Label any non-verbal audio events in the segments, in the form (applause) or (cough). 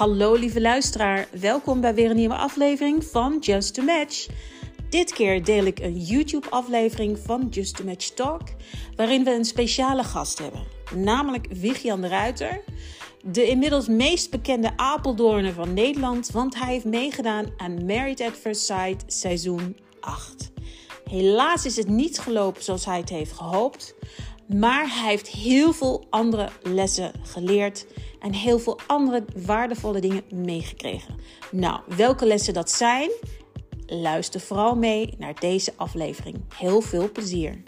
Hallo lieve luisteraar, welkom bij weer een nieuwe aflevering van Just to Match. Dit keer deel ik een YouTube-aflevering van Just to Match Talk, waarin we een speciale gast hebben, namelijk Wigian de Ruiter, de inmiddels meest bekende Apeldoorner van Nederland, want hij heeft meegedaan aan Married at First Sight seizoen 8. Helaas is het niet gelopen zoals hij het heeft gehoopt, maar hij heeft heel veel andere lessen geleerd en heel veel andere waardevolle dingen meegekregen. Nou, welke lessen dat zijn? Luister vooral mee naar deze aflevering. Heel veel plezier.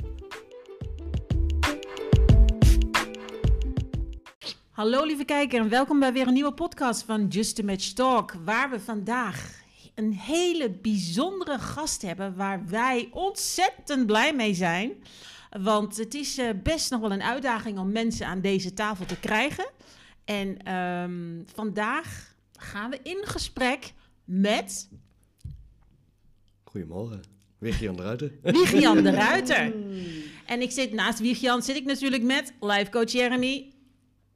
Hallo lieve kijker en welkom bij weer een nieuwe podcast van Just a Match Talk, waar we vandaag een hele bijzondere gast hebben waar wij ontzettend blij mee zijn. Want het is eh, best nog wel een uitdaging om mensen aan deze tafel te krijgen. En ehm, vandaag gaan we in gesprek met Goedemorgen. Wigian de Ruiter. (laughs) Wigian de Ruiter. En ik zit naast Wigian zit ik natuurlijk met life coach Jeremy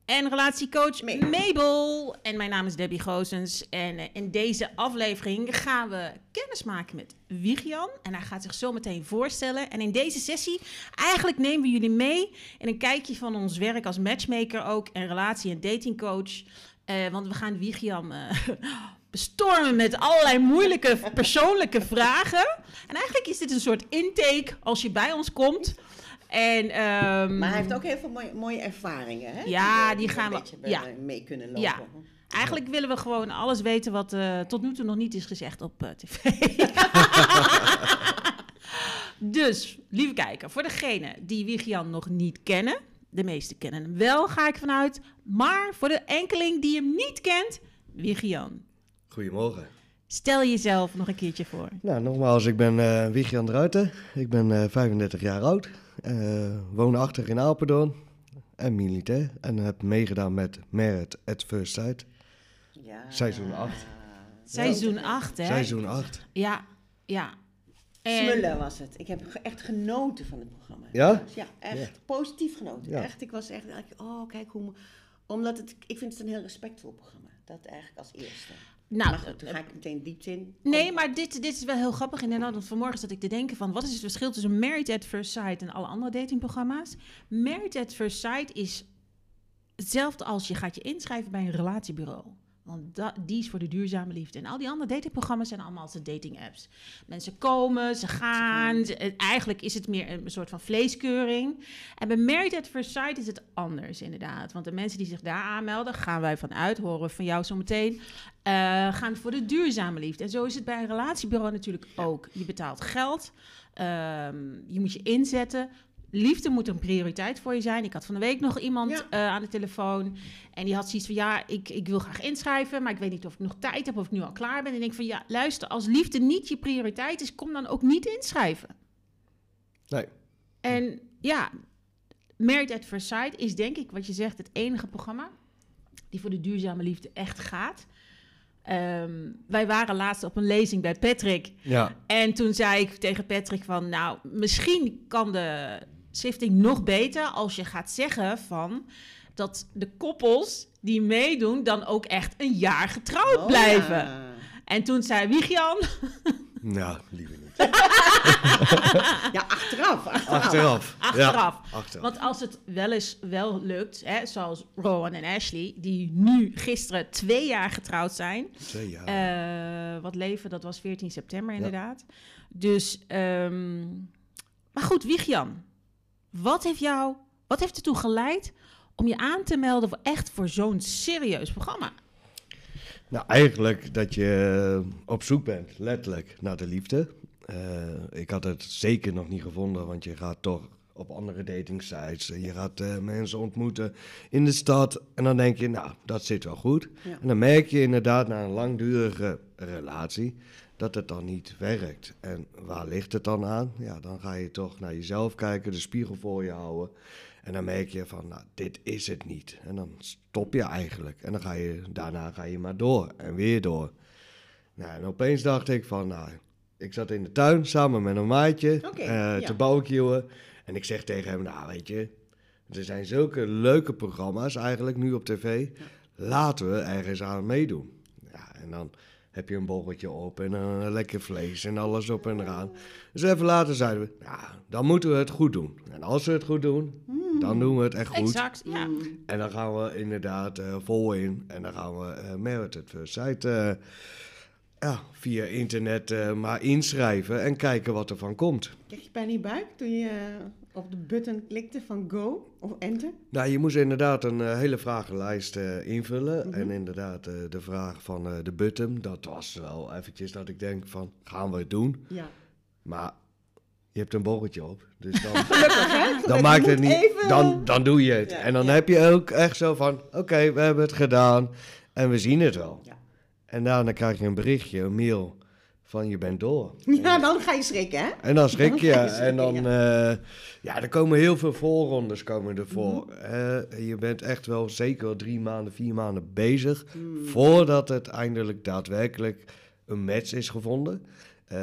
en relatiecoach Mabel. Mabel. En mijn naam is Debbie Gozens. En eh, in deze aflevering gaan we kennis maken met Wigian. En hij gaat zich zo meteen voorstellen. En in deze sessie, eigenlijk nemen we jullie mee in een kijkje van ons werk als matchmaker ook. En relatie- en datingcoach. Eh, want we gaan Wigian eh, (laughs) bestormen met allerlei moeilijke (laughs) persoonlijke vragen. En eigenlijk is dit een soort intake als je bij ons komt. En, ehm, Maar hij heeft ook heel veel mooie, mooie ervaringen, hè? Ja, die we gaan we- ja. bij mee kunnen lopen. Ja. Eigenlijk willen we gewoon alles weten wat eh, tot nu toe nog niet is gezegd op eh, tv. (laughs) dus, lieve kijker, voor degene die Wigian nog niet kennen, de meesten kennen hem wel, ga ik vanuit. Maar voor de enkeling die hem niet kent, Wigian, Goedemorgen. stel jezelf nog een keertje voor. Nou, nogmaals, ik ben eh Wigian de Ruiter. Ik ben eh 35 jaar oud. Eh, woon achter in Apeldoorn. En militair. En heb meegedaan met Merit at First Sight. Ja. Seizoen acht. Seizoen 8, hè? Seizoen 8. Ja, ja. En- Smullen was het. Ik heb echt genoten van het programma. Ja? Ja, echt Ja. positief genoten. Ja. Echt, ik was echt, oh kijk hoe... Omdat het, ik vind het een heel respectvol programma. Dat eigenlijk als eerste. Nou, maar goed, toen ga ik meteen diepte in. Nee, maar dit, dit is wel heel grappig inderdaad. Want vanmorgen zat ik te denken van... wat is het verschil tussen Married at First Sight en alle andere datingprogramma's? Married at First Sight is hetzelfde als je gaat je inschrijven bij een relatiebureau. Want dat, die is voor de duurzame liefde. En al die andere datingprogramma's zijn allemaal als dating apps. Mensen komen, ze gaan. eigenlijk is het meer een soort van vleeskeuring. En bij Married at First Sight is het anders inderdaad. Want de mensen die zich daar aanmelden, gaan wij vanuit, horen van jou zometeen, eh, gaan voor de duurzame liefde. En zo is het bij een relatiebureau natuurlijk ook. Je betaalt geld, ehm, je moet je inzetten. Liefde moet een prioriteit voor je zijn. Ik had van de week nog iemand Ja. eh, aan de telefoon. En die had zoiets van: ja, ik, ik wil graag inschrijven. Maar ik weet niet of ik nog tijd heb of ik nu al klaar ben. En ik denk van: ja, luister, als liefde niet je prioriteit is, kom dan ook niet inschrijven. Nee. En ja, Married at First Sight is denk ik, wat je zegt, het enige programma die voor de duurzame liefde echt gaat. Ehm, wij waren laatst op een lezing bij Patrick. Ja. En toen zei ik tegen Patrick van, nou, misschien kan de shifting nog beter als je gaat zeggen van dat de koppels die meedoen dan ook echt een jaar getrouwd Oh, blijven. ja. En toen zei Wigian, (laughs) Nou, liever niet. (laughs) Ja, achteraf. achteraf. Achteraf. Achteraf. Ja, achteraf. Want als het wel eens wel lukt, hè, zoals Rowan en Ashley, die nu gisteren twee jaar getrouwd zijn. Twee jaar. Eh, wat leven, dat was 14 september inderdaad. Dus, ehm, maar goed, Wigian, wat heeft jou, wat heeft ertoe geleid om je aan te melden voor echt voor zo'n serieus programma? Nou, eigenlijk dat je eh, op zoek bent, letterlijk, naar de liefde. Eh, ik had het zeker nog niet gevonden, want je gaat toch op andere datingsites. en Je gaat eh, mensen ontmoeten in de stad. En dan denk je, nou, dat zit wel goed. Ja. En dan merk je inderdaad na een langdurige relatie dat het dan niet werkt. En waar ligt het dan aan? Ja, dan ga je toch naar jezelf kijken, de spiegel voor je houden. En dan merk je van, nou, dit is het niet. En dan stop je eigenlijk. En dan ga je, daarna ga je maar door en weer door. Nou, en opeens dacht ik van, nou, ik zat in de tuin samen met een maatje eh, ja. te barbecuen. En ik zeg tegen hem, nou weet je, er zijn zulke leuke programma's eigenlijk nu op tv. laten we ergens aan meedoen. Ja, en dan heb je een borreltje op en een lekker vlees en alles op en eraan. Dus even later zeiden we, ja, dan moeten we het goed doen. En als we het goed doen, dan doen we het echt goed. Exact, ja. Mm. En dan gaan we inderdaad eh, vol in. En dan gaan we uh, Merit at First Sight eh, ja, via internet eh, maar inschrijven en kijken wat er van komt. Kreeg je pijn in je buik toen je eh, op de button klikte van go of enter? Nou, je moest inderdaad een eh, hele vragenlijst eh, invullen. Mhm. En inderdaad, eh, de vraag van de button, dat was wel eventjes dat ik denk van, gaan we het doen? Ja. Maar je hebt een borreltje op, dus dan, (laughs) dan maakt het niet, even- dan, dan doe je het. Ja, en dan ja. heb je ook echt zo van, oké, we hebben het gedaan en we zien het wel. Ja. En daarna krijg je een berichtje, een mail van je bent door. (laughs) Ja, dan ga je schrikken, hè? En dan schrik je. ga je schrikken, En dan, eh, ja, er komen heel veel voorrondes komen ervoor. Eh, je bent echt wel zeker wel drie maanden, vier maanden bezig Mm. voordat het eindelijk daadwerkelijk een match is gevonden. Eh,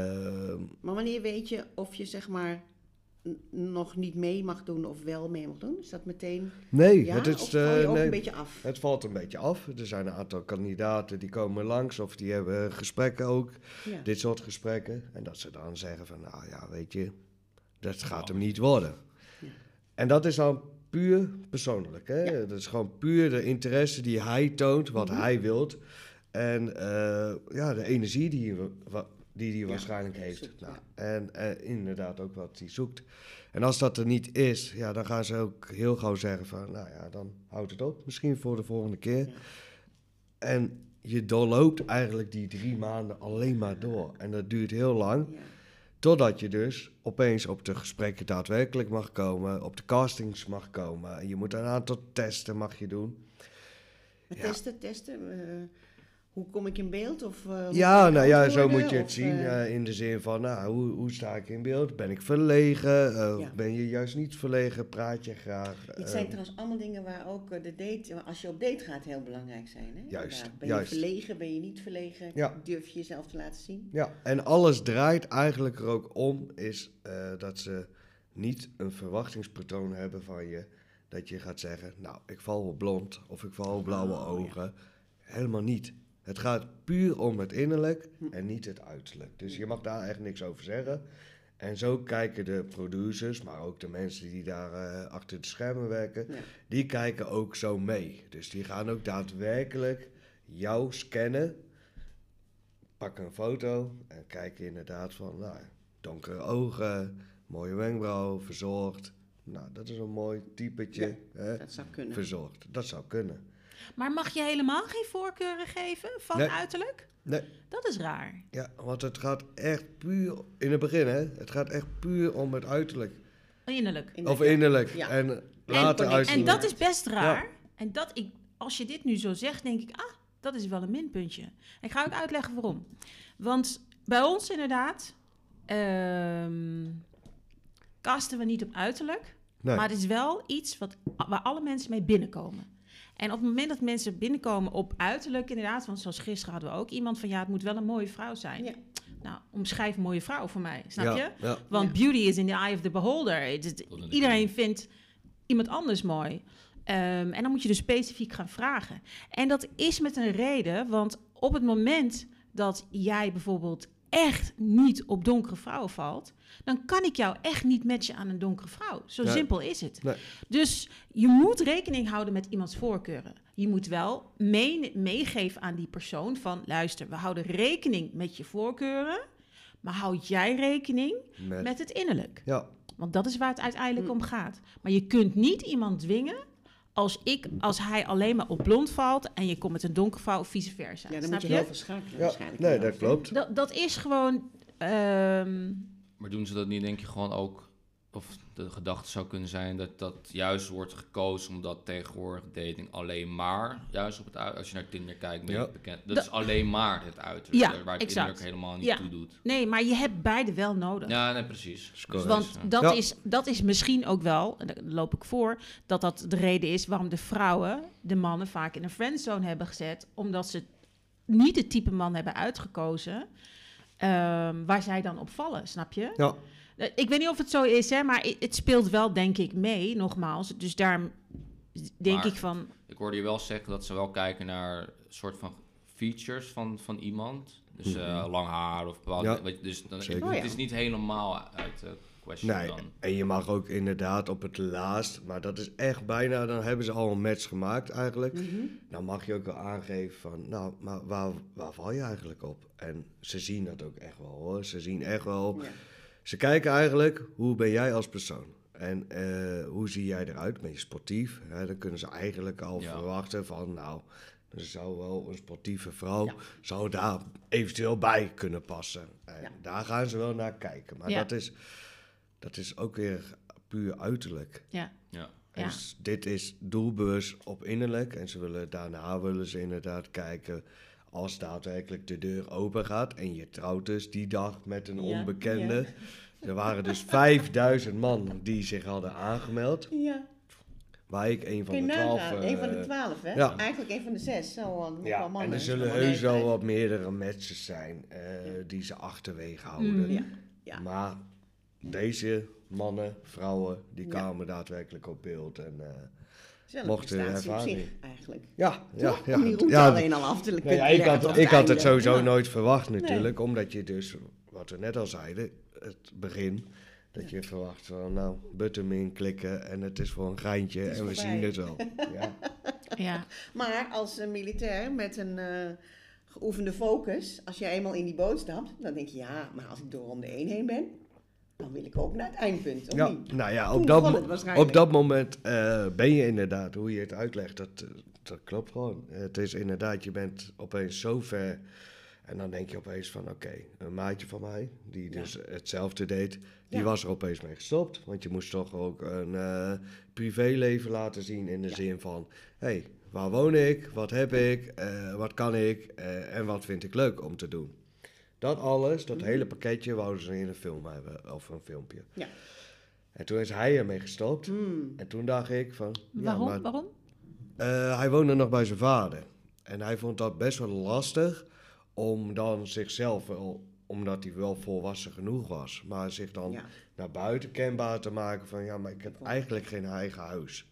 Maar wanneer weet je of je zeg maar nog niet mee mag doen of wel mee mag doen? Is dat meteen nee, ja? het is, of val je eh, ook nee, een beetje af? het valt een beetje af. Er zijn een aantal kandidaten die komen langs of die hebben gesprekken ook. Ja. dit soort gesprekken. En dat ze dan zeggen van, nou ja, weet je, dat gaat hem niet worden. Ja. En dat is dan puur persoonlijk. Hè? Dat is gewoon puur de interesse die hij toont, wat Mhm. hij wilt. En eh, ja, de energie die die hij Ja, waarschijnlijk heeft. zoekt, nou. En eh, inderdaad ook wat hij zoekt. En als dat er niet is, ja, dan gaan ze ook heel gauw zeggen van, nou ja, dan houdt het op. Misschien voor de volgende keer. Ja. En je doorloopt eigenlijk die drie maanden alleen maar door. En dat duurt heel lang. Ja. Totdat je dus opeens op de gesprekken daadwerkelijk mag komen, op de castings mag komen. En je moet een aantal testen mag je doen. Testen, testen. eh, hoe kom ik in beeld? Of, eh, ja, nou ja, zo moet je het Of, zien. eh, eh, in de zin van, nou, hoe, hoe sta ik in beeld? Ben ik verlegen? Ja. Ben je juist niet verlegen? Praat je graag? Dit zijn trouwens allemaal dingen waar ook de date, als je op date gaat, heel belangrijk zijn. Hè? Juist. Ben juist. je verlegen, ben je niet verlegen? Ja. Durf je jezelf te laten zien? Ja, en alles draait eigenlijk er ook om, is dat ze niet een verwachtingspatroon hebben van je. Dat je gaat zeggen, nou, ik val op blond of ik val op blauwe Oh, ja. ogen. Helemaal niet. Het gaat puur om het innerlijk Hm. en niet het uiterlijk. Dus je mag daar echt niks over zeggen. En zo kijken de producers, maar ook de mensen die daar eh, achter de schermen werken, Ja. die kijken ook zo mee. Dus die gaan ook daadwerkelijk jou scannen. Pakken een foto en kijken inderdaad van, nou, donkere ogen, mooie wenkbrauw, verzorgd. Nou, dat is een mooi typetje. Hè? Dat zou kunnen. Verzorgd. Dat zou kunnen. Maar mag je helemaal geen voorkeuren geven van Nee. uiterlijk? Nee, Dat is raar. ja, want het gaat echt puur, in het begin hè, het gaat echt puur om het uiterlijk. Innerlijk. In Of innerlijk. Ja. En later uiterlijk. En dat is best raar. En dat ik, als je dit nu zo zegt, denk ik, ah, dat is wel een minpuntje. Ik ga ook uitleggen waarom. Want bij ons inderdaad, ehm casten we niet op uiterlijk. Nee. Maar het is wel iets wat, waar alle mensen mee binnenkomen. En op het moment dat mensen binnenkomen op uiterlijk, inderdaad, want zoals gisteren hadden we ook iemand van ja, het moet wel een mooie vrouw zijn. Ja. Nou, omschrijf een mooie vrouw voor mij, snap ja, je? Ja. Want beauty is in the eye of the beholder. Iedereen vindt iemand anders mooi. Ehm, en dan moet je dus specifiek gaan vragen. En dat is met een reden, want op het moment dat jij bijvoorbeeld echt niet op donkere vrouwen valt, dan kan ik jou echt niet matchen aan een donkere vrouw. Zo Nee. simpel is het. Nee. Dus je moet rekening houden met iemands voorkeuren. Je moet wel mee- meegeven aan die persoon van, luister, we houden rekening met je voorkeuren, maar houd jij rekening Met, met het innerlijk. ja. Want dat is waar het uiteindelijk Hm. om gaat. Maar je kunt niet iemand dwingen als, ik, als hij alleen maar op blond valt en je komt met een donkere of vice versa. Ja, dan moet je je? heel veel schakelen ja. waarschijnlijk. Nee, dat klopt. Dat, dat is gewoon. ehm, Maar doen ze dat niet, denk je, gewoon ook... Of de gedachte zou kunnen zijn dat dat juist wordt gekozen omdat tegenwoordig dating alleen maar, juist op het uit, als je naar Tinder kijkt, Ja. bekend. Dat Dat- is alleen maar het uiterlijk, Ja, waar het exact. innerlijk helemaal niet Ja. toe doet. nee, maar je hebt beide wel nodig. Ja, nee, precies. Dus Want dat, Ja. is, dat is misschien ook wel, en daar loop ik voor, dat dat de reden is waarom de vrouwen de mannen vaak in een friendzone hebben gezet. Omdat ze niet het type man hebben uitgekozen ehm, waar zij dan op vallen, snap je? Ja, Ik weet niet of het zo is, hè, maar het speelt wel, denk ik, mee, nogmaals. Dus daar denk Maar- ik van, ik hoorde je wel zeggen dat ze wel kijken naar soort van features van, van iemand. Dus eh, lang haar of bepaalde... Mhm. Ja, weet je, dus dan, zeker. Oh, het ja. is niet helemaal uit de question Nee, dan. en je mag ook inderdaad op het laatst, maar dat is echt bijna, dan hebben ze al een match gemaakt eigenlijk. Mhm. Dan mag je ook wel aangeven van, nou, maar waar, waar val je eigenlijk op? En ze zien dat ook echt wel hoor. Ze zien echt wel, Ja. Ze kijken eigenlijk, hoe ben jij als persoon? En eh, hoe zie jij eruit? Ben je sportief? Hè, dan kunnen ze eigenlijk al Ja. verwachten van, nou, er zou wel een sportieve vrouw, Ja. zou daar eventueel bij kunnen passen. En Ja. daar gaan ze wel naar kijken. Maar Ja. dat, is, dat is ook weer puur uiterlijk. Ja. Ja. Ja. Dus dit is doelbewust op innerlijk. En ze willen, daarna willen ze inderdaad kijken als daadwerkelijk de deur open gaat. En je trouwt dus die dag met een Ja, onbekende. (laughs) Er waren dus 5000 man die zich hadden aangemeld. Ja, Waar ik een van de twaalf... nagaan. Een van de eh, twaalf, hè? ja. Eigenlijk een van de zes. Zo, wel ja, mannen. en er zullen heus wel wat meerdere matches zijn eh, die ze achterwege houden. Mhm. Ja. Maar deze mannen, vrouwen, die kwamen daadwerkelijk op beeld. En, eh, een Mocht de prestatie op ervaring. zich, eigenlijk. ja, ja, ja. Om die route ja, alleen al af te ja, ik had, ik had het sowieso Ja. nooit verwacht natuurlijk, omdat je dus, wat we net al zeiden, het begin, dat je verwacht van, nou, button in klikken en het is voor een geintje en we zien het wel. (laughs) Ja. Ja. Maar als een militair met een eh, geoefende focus, als je eenmaal in die boot stapt, dan denk je, ja, maar als ik door ronde 1 heen ben, dan wil ik ook naar het eindpunt. Of Ja, niet? nou ja, Toen op dat, op dat moment eh, ben je inderdaad, hoe je het uitlegt, dat, eh, dat klopt gewoon. Het is inderdaad, je bent opeens zo ver en dan denk je opeens van, oké, een maatje van mij, die Ja. dus hetzelfde deed, die Ja. was er opeens mee gestopt. Want je moest toch ook een eh, privéleven laten zien in de Ja. zin van, hé, hey, waar woon ik, wat heb ik, wat kan ik en wat vind ik leuk om te doen. Dat alles, dat Mhm. hele pakketje, wouden ze in een film hebben, of een filmpje. Ja. En toen is hij ermee gestopt. Hmm. En toen dacht ik van... ja, Waarom? maar, Waarom? eh, hij woonde nog bij zijn vader. En hij vond dat best wel lastig om dan zichzelf wel... Omdat hij wel volwassen genoeg was. Maar zich dan Ja. naar buiten kenbaar te maken van... Ja, maar ik heb eigenlijk geen eigen huis.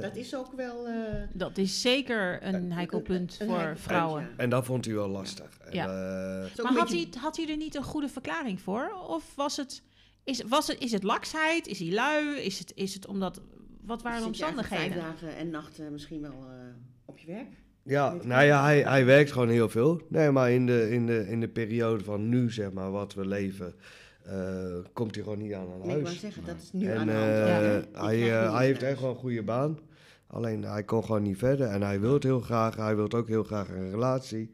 Dat is ook wel... eh, Dat is zeker een heikel punt voor heikel vrouwen. En dat vond hij wel lastig. En, Ja. eh, Maar had beetje- hij, had hij er niet een goede verklaring voor? Of was het, is, was het, is het laksheid? Is hij lui? Is het, is het omdat... Wat waren de omstandigheden? Vijf dagen en nachten misschien wel eh, op je werk. Ja, nou ja, hij, hij werkt gewoon heel veel. Nee, maar in de, in, de, in de periode van nu, zeg maar, wat we leven, komt hij gewoon niet aan een Nee, ik wou huis. zeggen, dat is nu en aan de hand. eh? Die hij, eh, hij heeft echt wel een goede baan. Alleen hij kon gewoon niet verder. En hij wil het heel graag. Hij wil ook heel graag een relatie.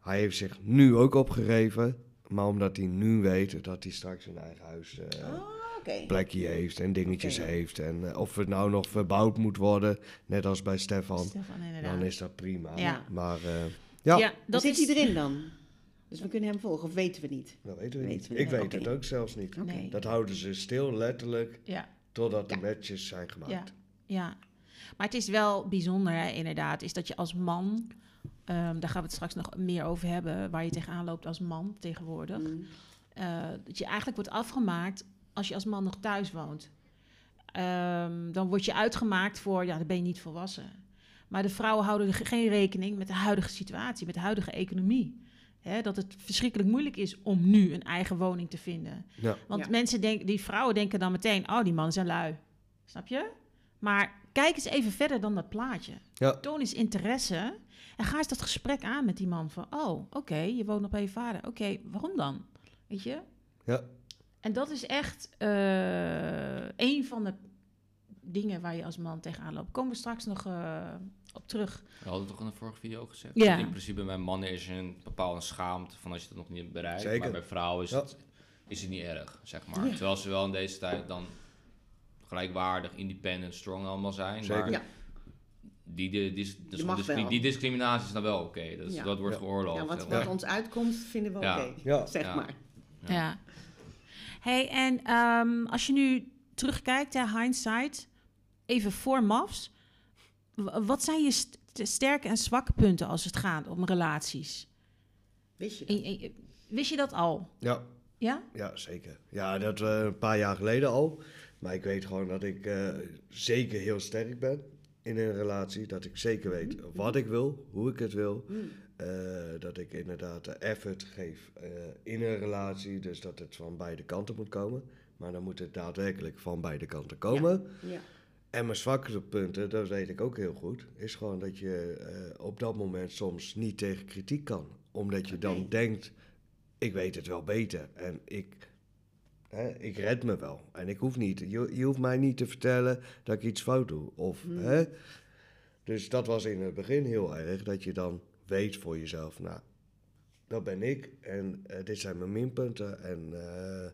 Hij heeft zich nu ook opgegeven. Maar omdat hij nu weet dat hij straks een eigen huis eh, Oh, oké. plekje heeft en dingetjes heeft. En eh, of het nou nog verbouwd moet worden, net als bij Stefan, Stefan, inderdaad. dan is dat prima. Ja. Maar eh, ja, ja, dat zit is... hij erin dan? Dus we kunnen hem volgen, of weten we niet? dat weten we Weten niet. we Ik niet. weet het ook zelfs niet. Nee. Dat houden ze stil, letterlijk, Ja, totdat de Ja. matches zijn gemaakt. ja, ja. Maar het is wel bijzonder, hè, inderdaad, is dat je als man... ehm, daar gaan we het straks nog meer over hebben, waar je tegenaan loopt als man tegenwoordig. Mm. eh, dat je eigenlijk wordt afgemaakt als je als man nog thuis woont. Ehm, dan word je uitgemaakt voor, ja, dan ben je niet volwassen. Maar de vrouwen houden er ge- geen rekening met de huidige situatie, met de huidige economie. Hè, dat het verschrikkelijk moeilijk is om nu een eigen woning te vinden. Ja. Want Ja. mensen denken, die vrouwen denken dan meteen, oh, die mannen zijn lui. Snap je? Maar kijk eens even verder dan dat plaatje. Ja. Toon eens interesse en ga eens dat gesprek aan met die man van, oh, oké, je woont nog bij je vader. Oké, waarom dan? Weet je? Ja. En dat is echt eh een van de dingen waar je als man tegenaan loopt. Komen we straks nog eh, op terug. We hadden toch in de vorige video ook gezegd? Ja. In principe bij mannen is er een bepaalde schaamte van als je dat nog niet bereikt. Zeker. Maar bij vrouwen is, Ja. het, is het niet erg, zeg maar. Ja. Terwijl ze wel in deze tijd dan gelijkwaardig, independent, strong allemaal zijn. Zeker. Maar die, die, die, discri- discriminatie is dan wel oké. Dat, dat wordt Ja. geoorloofd. Ja, wat, ons uitkomt, vinden we Ja. oké. Ja. Zeg Ja. maar. Ja. Ja. Hey, en ehm, als je nu terugkijkt, hè, hindsight, even voor MAFs. Wat zijn je st- sterke en zwakke punten als het gaat om relaties? Wist je dat? En- en- wist je dat al? Ja, Ja? ja, zeker. Ja, dat eh, een paar jaar geleden al. Maar ik weet gewoon dat ik eh, zeker heel sterk ben. in een relatie. Dat ik zeker weet wat ik wil, hoe ik het wil. Mm. Eh, dat ik inderdaad de effort geef in een relatie. Dus dat het van beide kanten moet komen. Maar dan moet het daadwerkelijk van beide kanten komen. Ja. En mijn zwakkere punten, dat weet ik ook heel goed, is gewoon dat je eh, op dat moment soms niet tegen kritiek kan. Omdat je dan denkt, ik weet het wel beter en ik, hè, ik red me wel. En ik hoef niet, je, je hoeft mij niet te vertellen dat ik iets fout doe. Of, Hmm. hè? Dus dat was in het begin heel erg, dat je dan weet voor jezelf, nou, dat ben ik en eh, dit zijn mijn minpunten. En eh,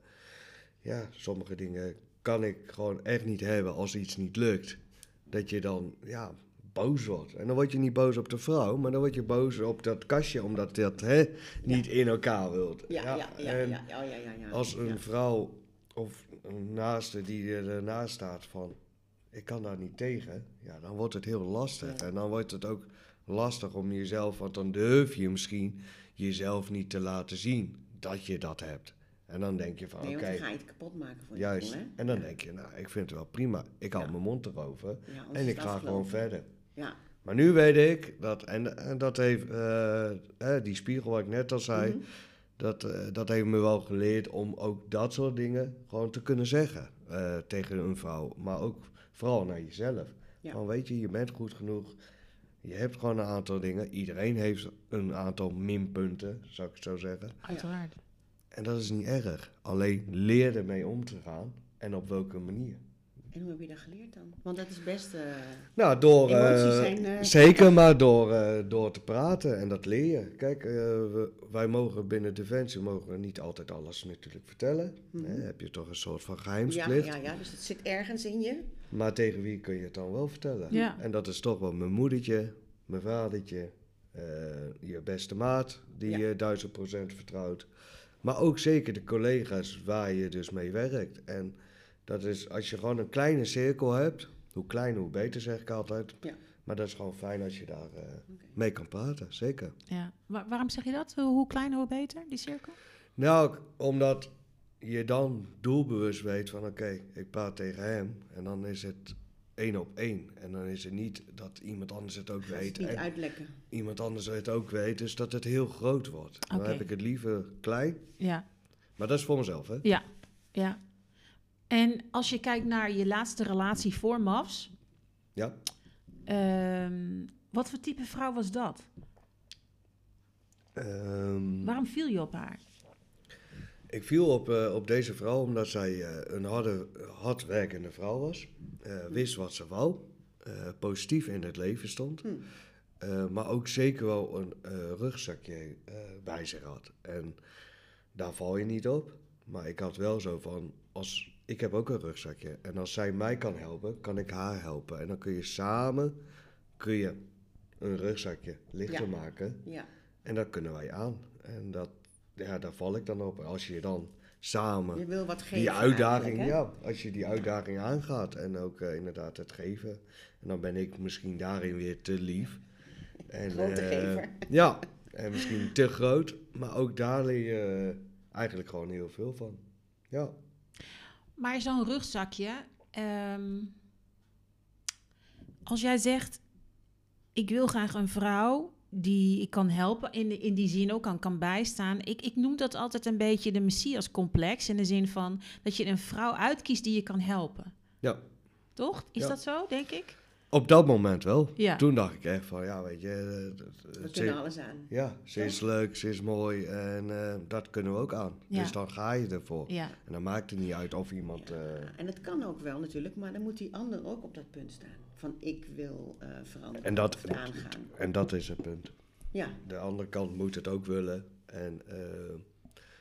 ja, sommige dingen kan ik gewoon echt niet hebben als iets niet lukt. Dat je dan, ja, boos wordt. En dan word je niet boos op de vrouw, maar dan word je boos op dat kastje, omdat dat hè, niet in elkaar wilt. Ja, ja, ja, ja, en ja, als een vrouw of een naaste die ernaast staat van, ik kan daar niet tegen, ja, dan wordt het heel lastig. En dan wordt het ook lastig om jezelf, want dan durf je misschien jezelf niet te laten zien dat je dat hebt. En dan denk je van, Nee, oké, want dan ga je het kapot maken voor je juist. En dan denk je, nou, ik vind het wel prima. Ik hou Ja. mijn mond erover Ja, en ik ga gewoon verder. Ja, Maar nu weet ik dat, en, en dat heeft eh, eh, die spiegel wat ik net al zei, Mhm. dat, eh, dat heeft me wel geleerd om ook dat soort dingen gewoon te kunnen zeggen eh, tegen een vrouw. Maar ook vooral naar jezelf. Ja. Van weet je, je bent goed genoeg. Je hebt gewoon een aantal dingen. Iedereen heeft een aantal minpunten, zou ik het zo zeggen. Uiteraard. En dat is niet erg. Alleen leer ermee om te gaan en op welke manier. en hoe heb je dat geleerd dan? Want dat is best... eh, Nou, door. Emoties eh, zijn, eh, Zeker, maar door, eh, door te praten en dat leer je. Kijk, we- wij mogen binnen Defensie mogen we niet altijd alles natuurlijk vertellen. Mhm. Hè, heb je toch een soort van ja, geheimsplicht. ja, ja, dus het zit ergens in je. Maar tegen wie kun je het dan wel vertellen? Ja. En dat is toch wel mijn moedertje, mijn vadertje, eh, je beste maat, die Ja. je duizend procent vertrouwt. Maar ook zeker de collega's waar je dus mee werkt. En dat is, als je gewoon een kleine cirkel hebt, hoe kleiner hoe beter zeg ik altijd. Ja. Maar dat is gewoon fijn als je daar eh, mee kan praten, zeker. Ja. Wa- waarom zeg je dat? Hoe, hoe kleiner, hoe beter, die cirkel? Nou, omdat je dan doelbewust weet van oké, ik praat tegen hem en dan is het één op één. En dan is het niet dat iemand anders het ook het weet niet en uitlekken. iemand anders het ook weet, dus dat het heel groot wordt. Dan heb ik het liever klein, Ja. maar dat is voor mezelf hè. Ja. Ja. En als je kijkt naar je laatste relatie voor MAFS, Ja. ehm, wat voor type vrouw was dat? Ehm, Waarom viel je op haar? Ik viel op, eh, op deze vrouw omdat zij eh, een harde, hardwerkende vrouw was. eh, wist wat ze wou. positief in het leven stond. Hm. eh, maar ook zeker wel een rugzakje bij zich had. En daar val je niet op. Maar ik had wel zo van, als, ik heb ook een rugzakje. En als zij mij kan helpen, kan ik haar helpen. En dan kun je samen kun je een rugzakje lichter Ja. maken. Ja, En dat kunnen wij aan. En dat, ja, daar val ik dan op. Als je dan samen je wil wat geven die uitdaging, ja, als je die uitdaging aangaat en ook eh, inderdaad het geven. En dan ben ik misschien daarin weer te lief. En, Grote eh, gever. Ja, en misschien te groot. Maar ook daar leer je eigenlijk gewoon heel veel van. Ja. Maar zo'n rugzakje, ehm, als jij zegt, ik wil graag een vrouw die ik kan helpen, in, in die zin ook kan, kan bijstaan. Ik, ik noem dat altijd een beetje de Messias-complex, in de zin van dat je een vrouw uitkiest die je kan helpen. Ja. Toch? Is Ja. dat zo, denk ik? Op dat moment wel. Ja. Toen dacht ik echt van, ja, weet je... dat- We kunnen alles aan. Ja, ze is leuk, ze is mooi en eh, dat kunnen we ook aan. Ja. Dus dan ga je ervoor. Ja. En dan maakt het niet uit of iemand... eh, Ja, en het kan ook wel natuurlijk, maar dan moet die ander ook op dat punt staan. Van ik wil eh, veranderen En dat- of het aangaan. en dat is het punt. Ja, De andere kant moet het ook willen. En eh,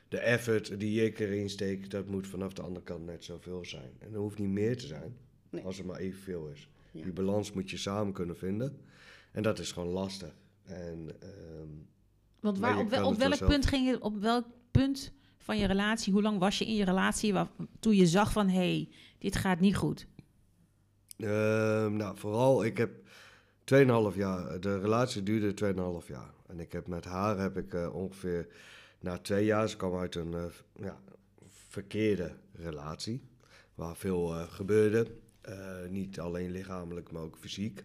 de effort die ik erin steek, dat moet vanaf de andere kant net zoveel zijn. En er hoeft niet meer te zijn, Nee. als het maar evenveel is. Ja. Die balans moet je samen kunnen vinden. En dat is gewoon lastig. En ehm, Want waar, op, wel- welk punt ging je, op welk punt van je relatie, hoe lang was je in je relatie, waar, toen je zag van, hé, hey, dit gaat niet goed? Ehm, nou, vooral, ik heb 2,5 jaar, de relatie duurde 2,5 jaar. En ik heb met haar heb ik eh, ongeveer, na twee jaar, ze kwam uit een eh, ja, verkeerde relatie, waar veel eh, gebeurde. Eh, niet alleen lichamelijk, maar ook fysiek.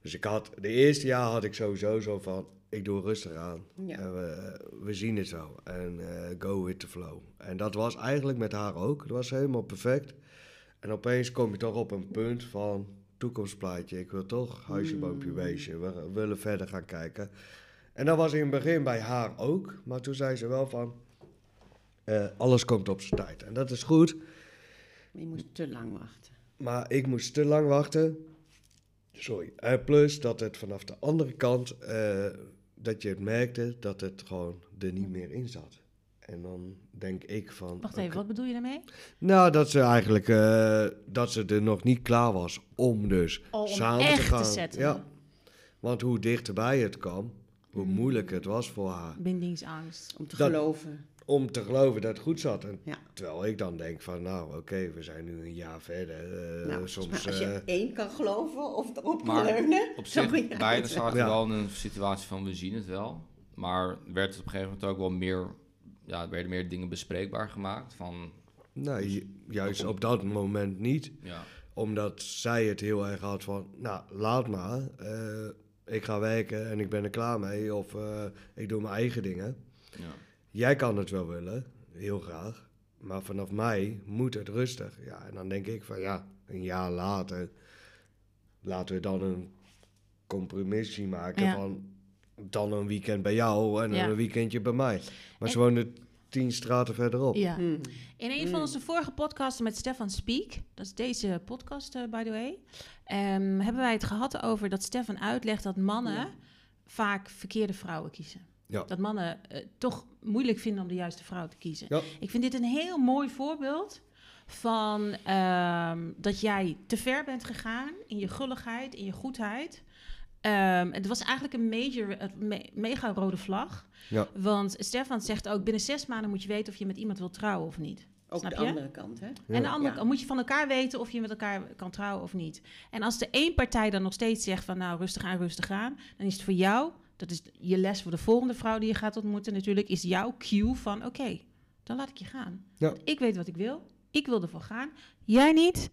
Dus ik had, de eerste jaar had ik sowieso zo van, ik doe rustig aan. Ja. En we, we zien het zo. En eh, go with the flow. En dat was eigenlijk met haar ook. Het was helemaal perfect. En opeens kom je toch op een punt van toekomstplaatje. Ik wil toch huisje, boompje, beestje. We willen verder gaan kijken. En dat was in het begin bij haar ook. Maar toen zei ze wel van, eh, alles komt op zijn tijd. En dat is goed. Maar je moest te lang wachten. Maar ik moest te lang wachten. Sorry. En plus dat het vanaf de andere kant, eh, dat je het merkte dat het gewoon er niet meer in zat. En dan denk ik van... Wacht even, wat bedoel je daarmee? Nou, dat ze eigenlijk, eh, dat ze er nog niet klaar was om dus Om samen echt te te gaan. zetten. Ja. Want hoe dichterbij het kwam, hoe Mhm. moeilijk het was voor haar. Bindingsangst. Om te Dat- geloven. Om te geloven dat het goed zat. En Ja. terwijl ik dan denk van, nou oké, we zijn nu een jaar verder. eh, nou, soms... als je eh, één kan geloven of erop kan Maar leunen, Op zich, beide zaten Ja. wel in een situatie van we zien het wel. Maar werd het op een gegeven moment ook wel meer, ja, er werden meer dingen bespreekbaar gemaakt. Van, Nee, ju- juist op dat moment niet. ja, Omdat zij het heel erg had van, nou, laat maar. eh, ik ga werken en ik ben er klaar mee. Of eh, ik doe mijn eigen dingen. ja. Jij kan het wel willen, heel graag. Maar vanaf mij moet het rustig. Ja, en dan denk ik van, ja, een jaar later... laten we dan een compromissie maken Ja. van... dan een weekend bij jou en Ja. een weekendje bij mij. Maar ze En- wonen tien straten verderop. Ja. Hmm. In een van onze vorige podcasten met Stefan Speak, dat is deze podcast, eh, by the way, ehm, hebben wij het gehad over dat Stefan uitlegt dat mannen Ja. vaak verkeerde vrouwen kiezen. Ja. Dat mannen eh, toch moeilijk vinden om de juiste vrouw te kiezen. Ja. Ik vind dit een heel mooi voorbeeld van ehm, dat jij te ver bent gegaan in je gulligheid, in je goedheid. Ehm, het was eigenlijk een major, me- mega rode vlag. Ja. Want Stefan zegt ook, binnen zes maanden moet je weten of je met iemand wilt trouwen of niet. Ook Snap de je? andere kant, hè? En de andere Ja. kant moet je van elkaar weten of je met elkaar kan trouwen of niet. En als de één partij dan nog steeds zegt van nou rustig aan, rustig aan, dan is het voor jou, dat is je les voor de volgende vrouw die je gaat ontmoeten natuurlijk, is jouw cue van oké, dan laat ik je gaan. Ja. Ik weet wat ik wil, ik wil ervoor gaan, jij niet,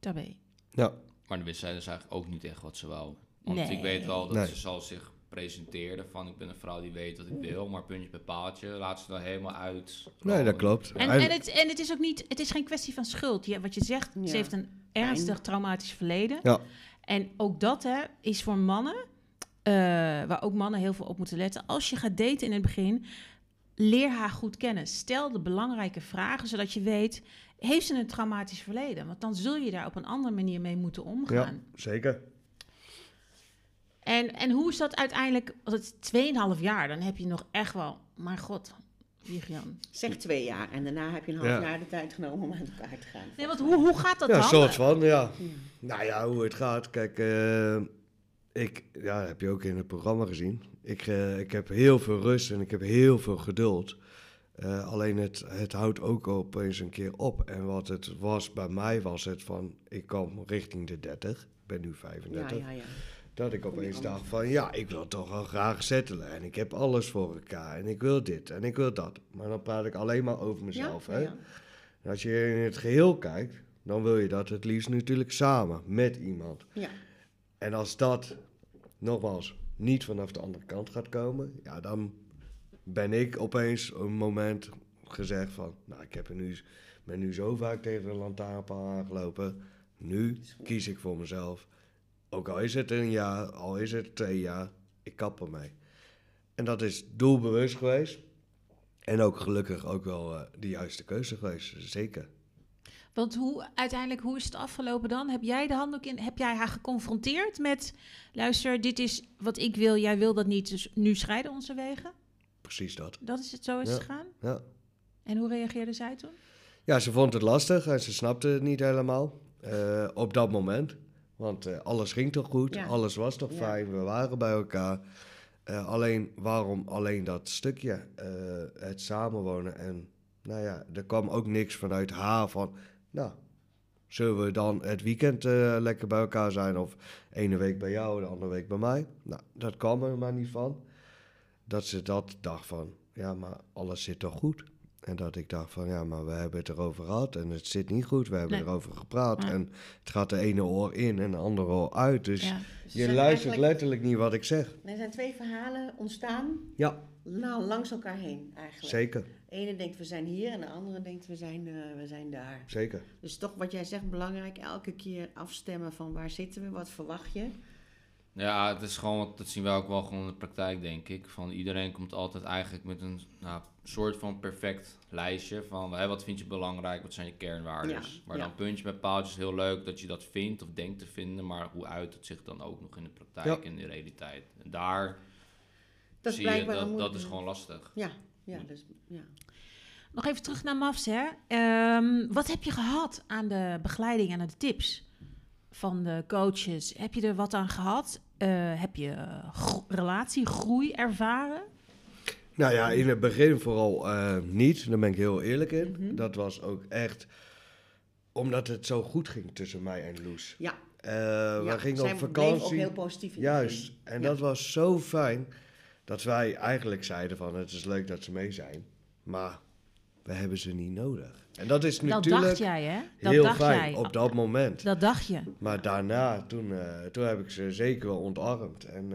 daar ben je. Ja, Maar dan wist zij dus eigenlijk ook niet echt wat ze wou. Want Nee. ik weet wel dat Nee. ze zal zich presenteerde van ik ben een vrouw die weet wat ik wil, maar puntje bij paaltje laat ze er helemaal uit. nee, dat klopt. En, en, het, en het is ook niet, het is geen kwestie van schuld. Ja, wat je zegt, Ja. ze heeft een ernstig traumatisch verleden. Ja. En ook dat hè, is voor mannen, eh, waar ook mannen heel veel op moeten letten. Als je gaat daten in het begin, leer haar goed kennen. Stel de belangrijke vragen, zodat je weet, heeft ze een traumatisch verleden? Want dan zul je daar op een andere manier mee moeten Ja, omgaan. zeker. En, en hoe is dat uiteindelijk, als het 2,5 jaar, dan heb je nog echt wel, maar god, Vivian. Zeg twee jaar en daarna heb je een half Ja. jaar de tijd genomen om uit elkaar te gaan. Nee, want hoe, hoe gaat dat Ja, dan? soort van, ja. Ja. Nou ja, hoe het gaat. Kijk, eh, ik, ja, dat heb je ook in het programma gezien. Ik, eh, ik heb heel veel rust en ik heb heel veel geduld. Eh, alleen het, het houdt ook opeens een keer op. En wat het was bij mij, was het van, ik kwam richting de 30. Ik ben nu Ja, 35. ja, ja. Dat ik opeens dacht van, ja, ik wil toch wel graag settelen. En ik heb alles voor elkaar. En ik wil dit en ik wil dat. Maar dan praat ik alleen maar over mezelf, ja, hè. ja. En als je in het geheel kijkt, dan wil je dat het liefst natuurlijk samen, met iemand. Ja. En als dat, nogmaals, niet vanaf de andere kant gaat komen, ja, dan ben ik opeens een moment gezegd van, nou, ik heb er nu, ben nu zo vaak tegen de lantaarnpaal aangelopen, nu kies ik voor mezelf. Ook al is het een jaar, al is het twee jaar, ik kap ermee. En dat is doelbewust geweest. En ook gelukkig ook wel eh, de juiste keuze geweest, zeker. Want hoe, uiteindelijk, hoe is het afgelopen dan? Heb jij de handdoek in? Heb jij haar geconfronteerd met... luister, dit is wat ik wil, jij wil dat niet, dus nu scheiden onze wegen? Precies dat. Dat is het, zo is Ja. het gegaan? Ja. En hoe reageerde zij toen? Ja, ze vond het lastig en ze snapte het niet helemaal eh, op dat moment. Want eh, alles ging toch goed, Ja. alles was toch Ja. fijn, we waren bij elkaar. Eh, alleen, waarom alleen dat stukje, eh, het samenwonen? En nou ja, er kwam ook niks vanuit haar van, nou, zullen we dan het weekend lekker bij elkaar zijn? Of ene week bij jou, de andere week bij mij? Nou, dat kwam er maar niet van. Dat ze dat dacht van, ja, maar alles zit toch goed? En dat ik dacht van, ja, maar we hebben het erover gehad en het zit niet goed. We hebben Nee. erover gepraat Ja. en het gaat de ene oor in en de andere oor uit. Dus Ja. Je luistert letterlijk niet wat ik zeg. Er zijn twee verhalen ontstaan, Ja, nou, langs elkaar heen eigenlijk. zeker, De ene denkt we zijn hier en de andere denkt we zijn, eh, we zijn daar. zeker. Dus toch wat jij zegt, belangrijk, elke keer afstemmen van waar zitten we, wat verwacht je. Ja, het is gewoon, dat zien wij ook wel gewoon in de praktijk, denk ik. Van iedereen komt altijd eigenlijk met een nou, soort van perfect lijstje van hè, wat vind je belangrijk, wat zijn je kernwaarden. Ja, maar ja. dan puntje bij paaltjes heel leuk dat je dat vindt of denkt te vinden, maar hoe uit het zich dan ook nog in de praktijk Ja. en in de realiteit. En daar Dat is zie je, dat, dat is gewoon lastig. Ja, ja, dus, ja. Nog even terug naar Mavs, hè. Ehm, wat heb je gehad aan de begeleiding en aan de tips van de coaches? Heb je er wat aan gehad? Eh, heb je eh, gro- relatiegroei ervaren? Nou ja, in het begin vooral eh, niet, daar ben ik heel eerlijk in. Mhm. Dat was ook echt omdat het zo goed ging tussen mij en Loes. Ja, ja. we gingen op bleef ook vakantie. heel positief in Juist. En Ja. dat was zo fijn dat wij eigenlijk zeiden van het is leuk dat ze mee zijn. Maar we hebben ze niet nodig. En dat is Dat natuurlijk dacht jij, hè? Dat heel dacht fijn jij. op dat moment. Dat dacht je. Maar daarna, toen, eh, toen heb ik ze zeker wel ontarmd. En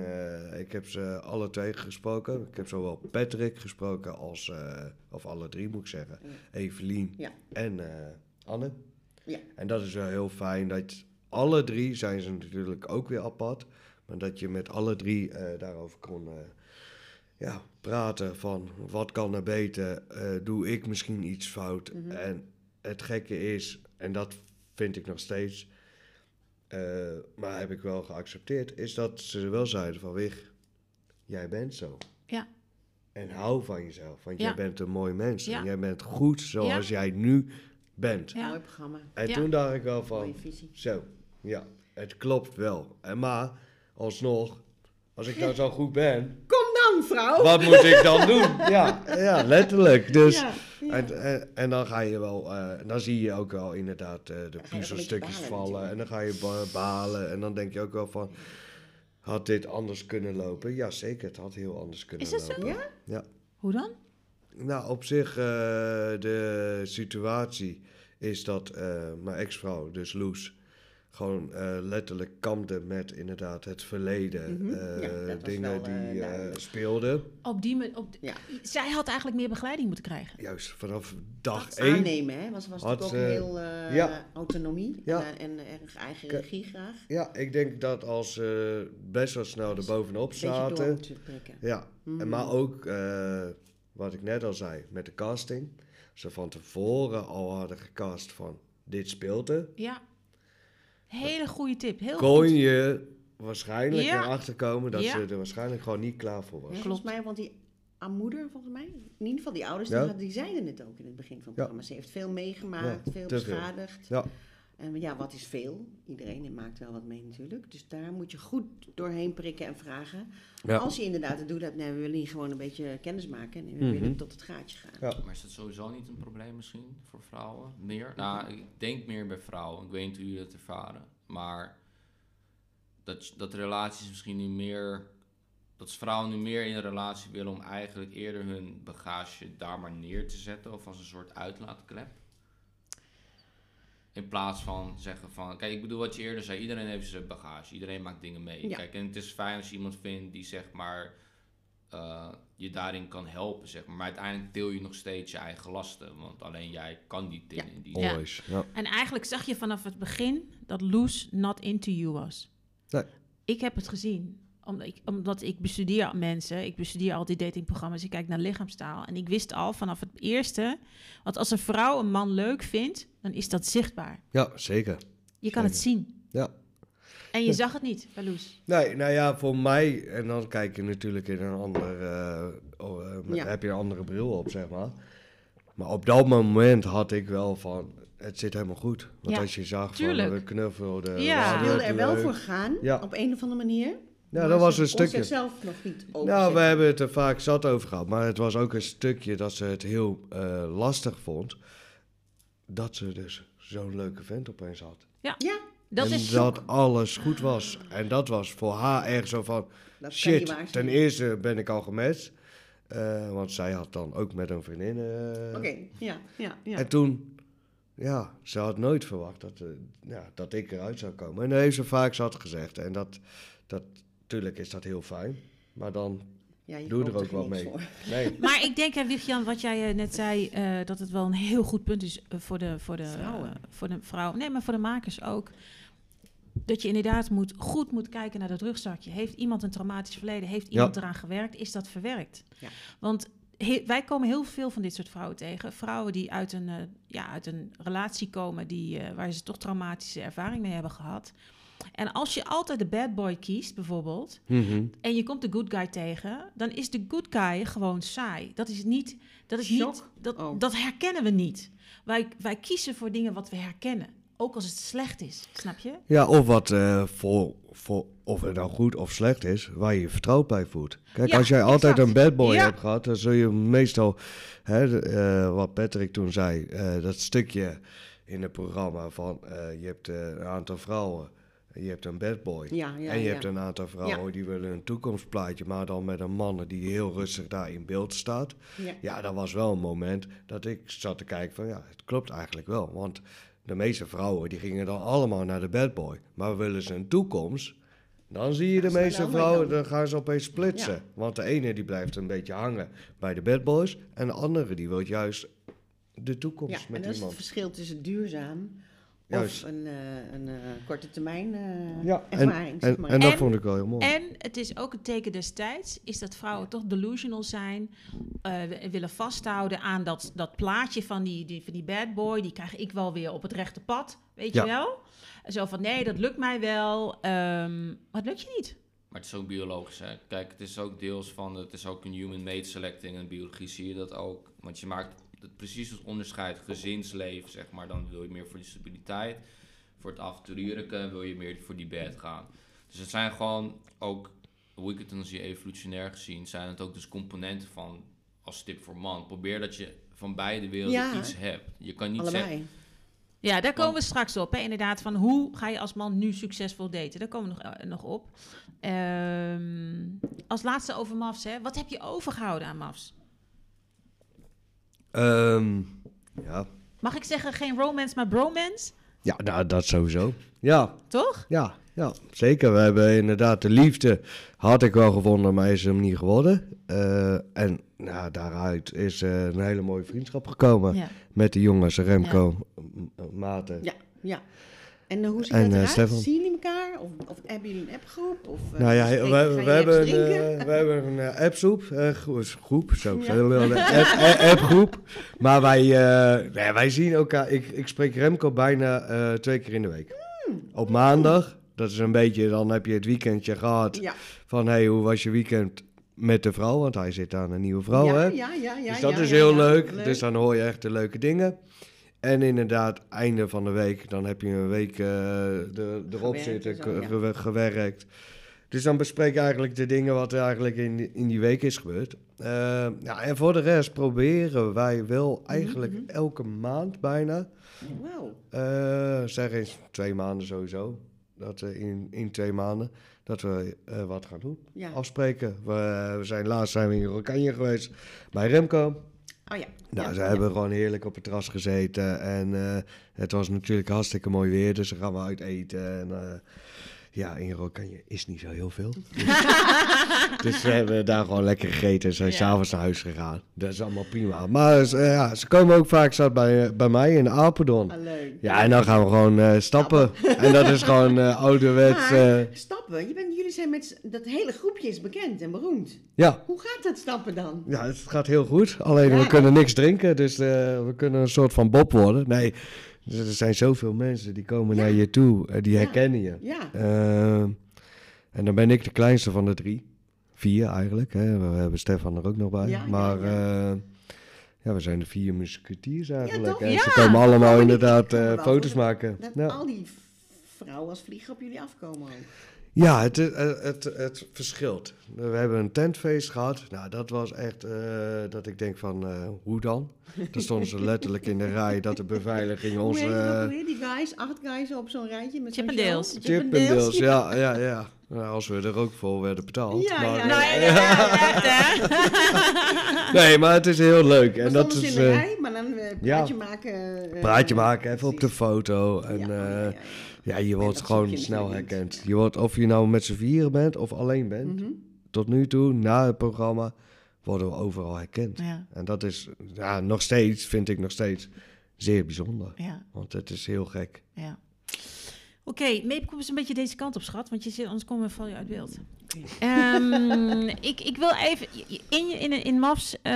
eh, ik heb ze alle twee gesproken. Ik heb zowel Patrick gesproken als, eh, of alle drie moet ik zeggen, Ja. Evelien Ja. en eh, Anne. Ja. En dat is wel heel fijn. Dat alle drie zijn ze natuurlijk ook weer apart. Maar dat je met alle drie eh, daarover kon eh, ja, praten van wat kan er beter? Eh, doe ik misschien iets fout? Mhm. En het gekke is, en dat vind ik nog steeds, eh, maar heb ik wel geaccepteerd, is dat ze wel zeiden van Wig, jij bent zo. Ja. En hou van jezelf, want Ja. jij bent een mooi mens. Ja. En jij bent goed zoals jij nu bent. Ja. Mooi programma, En Ja. toen dacht ik wel van, zo, ja, het klopt wel. En maar, alsnog, als ik nou (laughs) zo goed ben, Kom vrouw! wat moet ik dan doen? (laughs) Ja, ja letterlijk. Dus, Ja, ja. En, en, en dan ga je wel, eh, dan zie je ook wel inderdaad eh, de puzzelstukjes vallen. En dan ga je ba- balen. En dan denk je ook wel van, had dit anders kunnen lopen? Ja, zeker, het had heel anders kunnen Is dat zo? lopen. Ja? Hoe dan? Nou, op zich, eh, de situatie is dat eh, mijn ex-vrouw, dus Loes, gewoon eh, letterlijk kampte met inderdaad het verleden. Mhm. eh, Ja, dingen wel, die eh, speelden. Op die op Ja. Zij had eigenlijk meer begeleiding moeten krijgen. Juist vanaf dag Dat één. aannemen, hè? Was, was Had natuurlijk ook ze- heel eh, ja. autonomie Ja. en, en erg eigen regie graag. Ja, ik denk dat als ze best wel snel er bovenop zaten. Ja, Mhm. en maar ook eh, wat ik net al zei met de casting. Ze van tevoren al hadden gecast van dit speelt er. Ja. Hele goede tip. Heel kon goed. je waarschijnlijk Ja. erachter komen dat Ja. ze er waarschijnlijk gewoon niet klaar voor was. Ja, Klopt. volgens mij, want die moeder, volgens mij, in ieder geval die ouders, Ja. die, die zeiden het ook in het begin van het Ja. programma. Ze heeft veel meegemaakt, Ja, veel te veel. beschadigd. Ja. En ja, wat is veel? Iedereen maakt wel wat mee natuurlijk. Dus daar moet je goed doorheen prikken en vragen. Ja. Als je inderdaad het doel hebt, nee, we willen hier gewoon een beetje kennis maken. En we Mhm. willen tot het gaatje gaan. Ja. Maar is dat sowieso niet een probleem misschien voor vrouwen? Meer? Nou, ik denk meer bij vrouwen. Ik weet niet hoe jullie dat ervaren. Maar dat, dat relaties misschien nu meer... Dat vrouwen nu meer in een relatie willen om eigenlijk eerder hun bagage daar maar neer te zetten. Of als een soort uitlaatklep. In plaats van zeggen van... Kijk, ik bedoel wat je eerder zei. Iedereen heeft zijn bagage. Iedereen maakt dingen mee. Ja. Kijk, en het is fijn als je iemand vindt die zeg maar... eh, je daarin kan helpen, zeg maar. Maar uiteindelijk deel je nog steeds je eigen lasten. Want alleen jij kan die dingen. in Die Ja. Always. Ja. En eigenlijk zag je vanaf het begin dat Loes not into you was. Nee. Ik heb het gezien. Omdat ik, omdat ik bestudeer mensen. Ik bestudeer altijd datingprogramma's. Ik kijk naar lichaamstaal. En ik wist al vanaf het eerste... Want als een vrouw een man leuk vindt, dan is dat zichtbaar. ja, zeker. Je kan het zien. Ja. En je zag het niet bij Loes. Nee, nou ja, voor mij, en dan kijk je natuurlijk in een ander, eh, oh, eh, met- Ja. heb je een andere bril op, zeg maar. Maar op dat moment had ik wel van, het zit helemaal goed. Want Ja, als je zag tuurlijk. van, we knuffelden, Ja. Wilde er wel voor gaan, Ja. op een of andere manier. Ja, maar dat was een stukje. zichzelf nog niet Nou, overzetten. we hebben het er vaak zat over gehad, maar het was ook een stukje dat ze het heel eh, lastig vond. Dat ze dus zo'n leuke vent opeens had. Ja, Dat en is dat alles goed was. En dat was voor haar echt zo van, dat shit, ten eerste ben ik al gematcht. Eh, want zij had dan ook met een vriendin. eh, Oké, ja, ja, ja. En toen, ja, ze had nooit verwacht dat, ja, dat ik eruit zou komen. En dat heeft ze vaak zat gezegd. En dat, dat, tuurlijk is dat heel fijn. Maar dan ja je doe er ook wat niks mee. (laughs) Nee. Maar ik denk, hè, Wiegjan, wat jij eh, net zei, eh, dat het wel een heel goed punt is eh, voor, de, voor, de, Vrouwen. voor de vrouw. Nee, maar voor de makers ook. Dat je inderdaad moet, goed moet kijken naar dat rugzakje. Heeft iemand een traumatisch verleden? Heeft iemand eraan gewerkt? Is dat verwerkt? Ja. Want he- wij komen heel veel van dit soort vrouwen tegen. Vrouwen die uit een, ja, uit een relatie komen die, eh, waar ze toch traumatische ervaring mee hebben gehad. En als je altijd de bad boy kiest, bijvoorbeeld, Mhm. en je komt de good guy tegen, dan is de good guy gewoon saai. Dat is niet, dat is niet, dat, Oh. dat herkennen we niet. Wij, wij kiezen voor dingen wat we herkennen, ook als het slecht is, snap je? Ja, of wat eh, voor, voor, of het nou goed of slecht is, waar je je vertrouwd bij voelt. Kijk, Ja, als jij altijd exact. een bad boy Ja. hebt gehad, dan zul je meestal, hè, eh, wat Patrick toen zei, eh, dat stukje in het programma van eh, je hebt een aantal vrouwen, je hebt een bad boy. Ja, ja, en je ja. hebt een aantal vrouwen die willen een toekomstplaatje, maar dan met een man die heel rustig daar in beeld staat. Ja. Dat was wel een moment dat ik zat te kijken van ja, het klopt eigenlijk wel. Want de meeste vrouwen die gingen dan allemaal naar de bad boy. Maar willen ze een toekomst, dan zie je de meeste vrouwen, dan gaan ze opeens splitsen. Want de ene die blijft een beetje hangen bij de bad boys. En de andere die wil juist de toekomst Ja, en met dat is het iemand. verschil tussen duurzaam Juist. of een, eh, een eh, korte termijn eh, Ja, en, ervaring. zeg en, maar. en dat En- vond ik wel heel mooi. En het is ook een teken destijds, is dat vrouwen toch delusional zijn, eh, willen vasthouden aan dat, dat plaatje van die, die, van die bad boy, die krijg ik wel weer op het rechte pad, weet Ja. je wel? Zo van, nee, dat lukt mij wel, ehm, maar het lukt je niet. Maar het is ook biologisch, hè. Kijk, het is ook deels van, het is ook een human made selecting en biologie zie je dat ook. Want je maakt het, precies het onderscheid, gezinsleven, zeg maar, dan wil je meer voor die stabiliteit. Voor het avonturierlijke wil je meer voor die bed gaan. Dus het zijn gewoon ook, hoe ik het dan zie, evolutionair gezien, zijn het ook dus componenten van, als tip voor man. Probeer dat je van beide werelden Ja. iets hebt. Je kan niet zeggen, Allebei. Ja, daar komen we straks op. Hè? Inderdaad, van hoe ga je als man nu succesvol daten? Daar komen we nog, eh, nog op. Ehm, als laatste over MAFs. Hè? Wat heb je overgehouden aan MAFs? Ehm, ja. Mag ik zeggen, geen romance, maar bromance? ja, nou, dat sowieso. Ja, Toch? Ja, ja, zeker. We hebben inderdaad de liefde, had ik wel gevonden, maar is hem niet geworden. Eh, en nou, daaruit is eh, een hele mooie vriendschap gekomen Ja. met de jongens, Remco, Maarten. Ja, ja. En eh, hoe ziet En, dat eh, eruit? Stefan? Zien jullie elkaar? Of, of hebben jullie een appgroep? Of, eh, Nou ja, we, we, hebben, een, we hebben een appgroep, gro- groep, zo. (laughs) App- appgroep. Maar wij, nee, wij zien elkaar, ik, ik spreek Remco bijna twee keer in de week. Hmm. Op maandag, dat is een beetje, dan heb je het weekendje gehad. Ja, Van, hey, hoe was je weekend met de vrouw? Want hij zit aan een nieuwe vrouw, ja, hè? ja, ja, ja. dus dat is heel ja. leuk. Dus dan hoor je echt de leuke dingen. En inderdaad, einde van de week, dan heb je een week eh, de, erop Gewerkt zitten, zo, ja. gewerkt. Dus dan bespreek je eigenlijk de dingen wat er eigenlijk in, die- in die week is gebeurd. Eh, ja, en voor de rest proberen wij wel eigenlijk mhm. elke maand bijna, Wauw. eh, zeg eens twee maanden sowieso, dat we in, in twee maanden, dat we wat gaan doen Ja. afspreken. We, we zijn laatst zijn we in Rokanje geweest bij Remco. Oh ja. Nou, ja, ze ja. hebben gewoon heerlijk op het terras gezeten. En eh, het was natuurlijk hartstikke mooi weer, dus dan gaan we uit eten. En eh, ja, in Rokanje is niet zo heel veel. (laughs) (laughs) dus we hebben daar gewoon lekker gegeten en zijn Ja. s'avonds naar huis gegaan. Dat is allemaal prima. Maar eh, ja, ze komen ook vaak zat bij, eh, bij mij in Apeldoorn. Ah, leuk. Ja, en dan gaan we gewoon eh, stappen. en dat is gewoon eh, (laughs) ouderwets. Maar, stappen. Je bent, jullie zijn met dat hele groepje is bekend en beroemd. ja, Hoe gaat dat stappen dan? Ja, het gaat heel goed. Alleen Ja. we kunnen niks drinken, dus we kunnen een soort van bob worden. Nee, dus er zijn zoveel mensen die komen Ja. naar je toe, eh, die herkennen je. Ja. Eh, en dan ben ik de kleinste van de drie. Vier eigenlijk. Hè. We hebben Stefan er ook nog bij. Maar ja. eh, ja, we zijn de vier musketiers eigenlijk. toch? en ze komen allemaal maar die inderdaad eh, foto's maken. Dat al die vrouwen als vliegen op jullie afkomen ook. Ja, het, het, het, het verschilt. We hebben een tentfeest gehad. Nou, dat was echt eh, dat ik denk van, eh, hoe dan? Dan stonden ze letterlijk in de rij dat de beveiliging ons... Hoe heet het eh, ook weer? Die guys, acht guys op zo'n rijtje met zo'n Chippendales. Chippendales, ja, ja, ja. Nou, als we er ook voor werden betaald. Ja, maar, ja, eh, Nou, ja, ja? (laughs) Nee, maar het is heel leuk. En En dat dat in is de eh, rij, maar dan eh, praatje maken. eh, praatje maken, even op de foto. En Ja, je wordt gewoon snel herkend. Je wordt, of je nou met z'n vieren bent of alleen bent, Mhm. tot nu toe, na het programma, worden we overal herkend. Ja, En dat is ja, nog steeds, vind ik nog steeds, zeer bijzonder. ja, Want het is heel gek. ja. Oké, Meep, kom eens een beetje deze kant op, schat. Want je zit, anders komen we val je uit beeld. Ehm, (laughs) ik, ik wil even... In, je, in, in MAFS eh,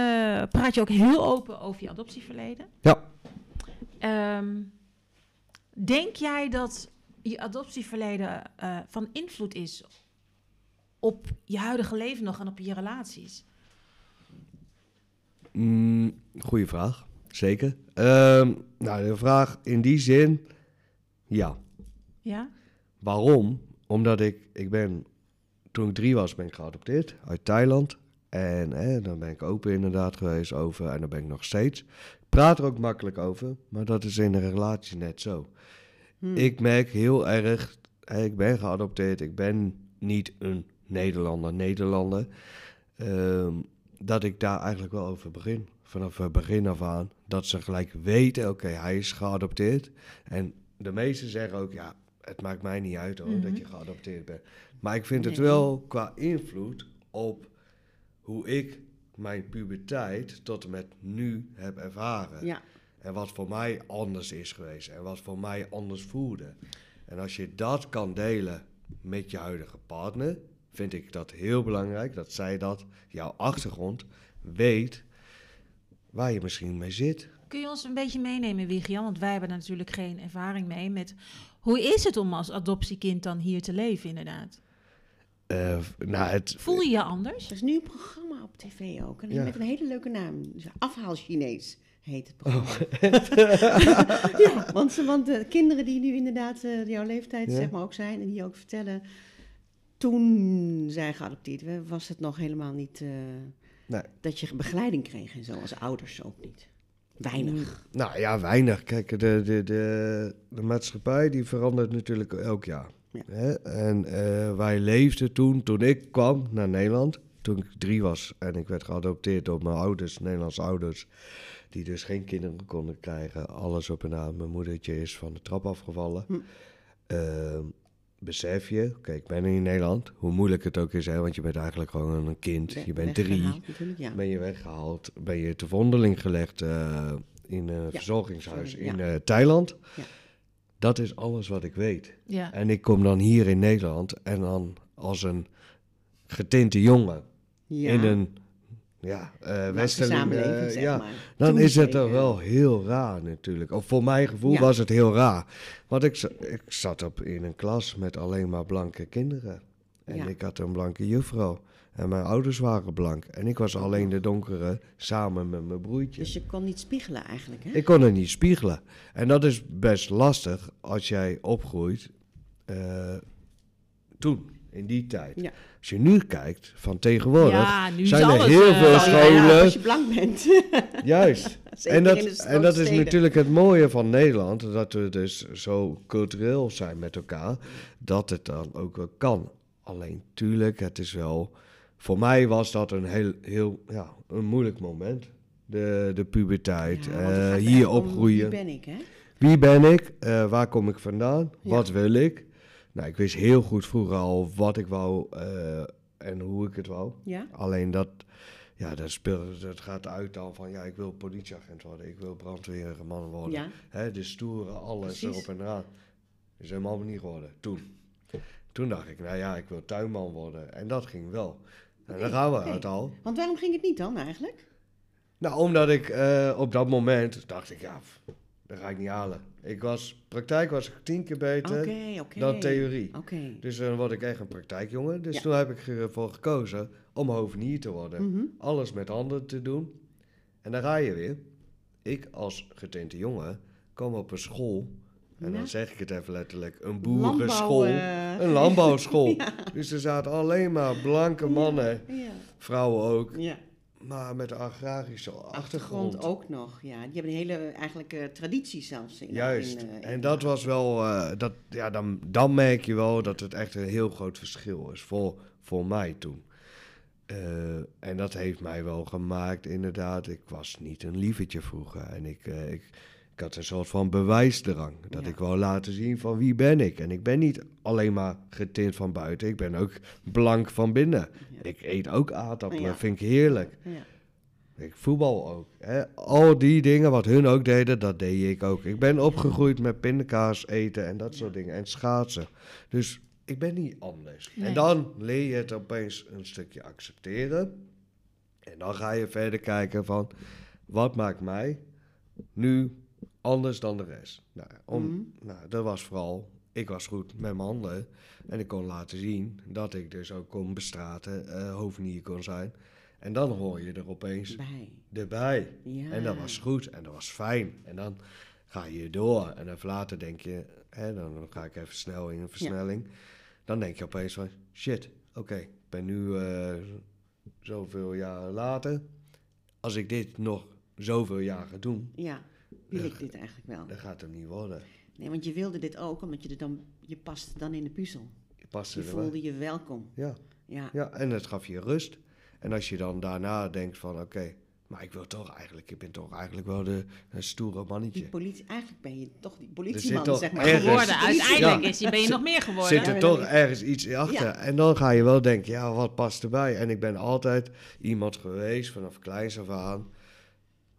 praat je ook heel open over je adoptieverleden. Ja. Ehm, denk jij dat je adoptieverleden eh, van invloed is op je huidige leven nog en op je relaties? Mm, goeie vraag, zeker. Ehm, nou, de vraag in die zin, ja. Ja? Waarom? Omdat ik, ik ben, toen ik drie was, ben ik geadopteerd uit Thailand. En hè, dan ben ik open inderdaad geweest over en daar ben ik nog steeds. Ik praat er ook makkelijk over, maar dat is in een relatie net zo. Hmm. Ik merk heel erg, ik ben geadopteerd, ik ben niet een Nederlander, Nederlander. ehm, dat ik daar eigenlijk wel over begin. Vanaf het begin af aan. Dat ze gelijk weten, oké, hij is geadopteerd. En de meesten zeggen ook, ja, het maakt mij niet uit hoor, Mhm. dat je geadopteerd bent. Maar ik vind het wel qua invloed op hoe ik mijn puberteit tot en met nu heb ervaren. Ja, En wat voor mij anders is geweest en wat voor mij anders voelde. En als je dat kan delen met je huidige partner, vind ik dat heel belangrijk dat zij dat, jouw achtergrond, weet waar je misschien mee zit. Kun je ons een beetje meenemen, Wigian? Want wij hebben er natuurlijk geen ervaring mee met... Hoe is het om als adoptiekind dan hier te leven, inderdaad? Eh, nou, het, Voel je je anders? er is nu een programma op tv ook. En Ja. met een hele leuke naam. Dus Afhaal Chinees heet het Oh. programma. (laughs) ja, (laughs) want, want de kinderen die nu inderdaad eh, jouw leeftijd Ja. zeg maar ook zijn en die ook vertellen. Toen zij geadopteerd werden, was het nog helemaal niet eh, Nee. dat je begeleiding kreeg en zo, als ouders ook niet. Weinig. Nou ja, weinig. Kijk, de, de, de, de maatschappij die verandert natuurlijk elk jaar. Ja. Hè? En eh, wij leefden toen, toen ik kwam naar Nederland, toen ik drie was en ik werd geadopteerd door mijn ouders, Nederlandse ouders, die dus geen kinderen konden krijgen. Alles op en aan. Mijn moedertje is van de trap afgevallen. Hm. Ehm, besef je, oké, ik ben in Nederland, hoe moeilijk het ook is, hè, want je bent eigenlijk gewoon een kind. Je bent drie. ja. Ben je weggehaald, ben je te vondeling gelegd eh, in een verzorgingshuis sorry, in ja. eh, Thailand. Ja. Dat is alles wat ik weet. Ja. En ik kom dan hier in Nederland en dan als een getinte jongen ja. in een ja, westerling, samenleving, eh, zeg ja, maar. dan Toen is het er wel heel raar natuurlijk. Of voor mijn gevoel Ja. was het heel raar. Want ik, ik zat op in een klas met alleen maar blanke kinderen. En Ja. ik had een blanke juffrouw. En mijn ouders waren blank. En ik was alleen de donkere samen met mijn broertje. Dus je kon niet spiegelen eigenlijk, hè? Ik kon het niet spiegelen. En dat is best lastig als jij opgroeit eh, toen, in die tijd. Ja. Als je nu kijkt, van tegenwoordig, Ja, zijn er heel eh, veel Ja, scholen. als je blank bent. (laughs) Juist. En dat, en dat is natuurlijk het mooie van Nederland, dat we dus zo cultureel zijn met elkaar, dat het dan ook wel kan. Alleen, tuurlijk, het is wel... Voor mij was dat een heel, heel ja, een moeilijk moment. De, de puberteit, eh, hier om opgroeien. Wie ben ik, hè? Wie ben ik? Eh, waar kom ik vandaan? Wat wil ik? Nou, ik wist heel goed vroeger al wat ik wou eh, en hoe ik het wou. Ja? Alleen dat, ja, dat, speelt, dat gaat uit dan van, ja, ik wil politieagent worden, ik wil brandweerman worden. Ja. Hè, de stoere, alles Precies. erop en eraan. Is helemaal niet geworden, toen. Toen dacht ik, nou ja, ik wil tuinman worden. En dat ging wel. En daar gaan we oké. uit al. Want waarom ging het niet dan eigenlijk? Nou, omdat ik eh, op dat moment dacht ik, ja, dat ga ik niet halen. Ik was, praktijk was ik tien keer beter dan theorie. Dus dan word ik echt een praktijkjongen. Dus Ja. toen heb ik ervoor gekozen om hovenier te worden. Mhm. Alles met handen te doen. En dan ga je weer. Ik als getinte jongen kom op een school. En Ja. dan zeg ik het even letterlijk. Een Landbouw, boerenschool. Een landbouwschool. (laughs) Ja. Dus er zaten alleen maar blanke mannen. Ja. Vrouwen ook. Maar met een agrarische achtergrond. Achtergrond ook nog, ja. Die hebben een hele eigenlijk eh, traditie zelfs. In, Juist. in, in- en dat was wel, eh, dat, ja, dan, dan merk je wel dat het echt een heel groot verschil is voor, voor mij toen. En dat heeft mij wel gemaakt, inderdaad. Ik was niet een lievertje vroeger. En ik, ik, ik had een soort van bewijsdrang. Dat Ja. ik wou laten zien van wie ben ik. En ik ben niet alleen maar getint van buiten. Ik ben ook blank van binnen. Ja. Ik eet ook aardappelen. Ja. Vind ik heerlijk. Ja. Ik voetbal ook. Hè. Al die dingen wat hun ook deden, dat deed ik ook. Ik ben opgegroeid met pindakaas eten en dat soort dingen. En schaatsen. Dus ik ben niet anders. Nee. En dan leer je het opeens een stukje accepteren. En dan ga je verder kijken van... Wat maakt mij nu anders dan de rest? Nou, om, Mhm. nou, dat was vooral... Ik was goed met mijn handen. En ik kon laten zien dat ik dus ook kon bestraten, hovenier kon zijn. En dan hoor je er opeens Bij. erbij. Ja. En dat was goed en dat was fijn. En dan ga je door. En even later denk je, hè, dan ga ik even snel in een versnelling. Dan denk je opeens van, shit, oké, ik ben nu eh, zoveel jaar later. Als ik dit nog zoveel jaar ga doen, Ja, wil ik dit eigenlijk wel. dan gaat het niet worden. Nee, want je wilde dit ook, omdat je er dan, je past dan in de puzzel. Je past Je er wel. voelde je welkom. Ja, Ja. ja, en het gaf je rust. En als je dan daarna denkt van, oké, maar ik wil toch eigenlijk, ik ben toch eigenlijk wel de, een stoere Die mannetje. politie, eigenlijk ben je toch die politieman, zeg maar. ergens- Geworden. Uiteindelijk Ja. is je, ben je nog meer geworden. Zit er toch ergens iets achter. Ja. En dan ga je wel denken, ja, wat past erbij? En ik ben altijd iemand geweest, vanaf kleins af aan.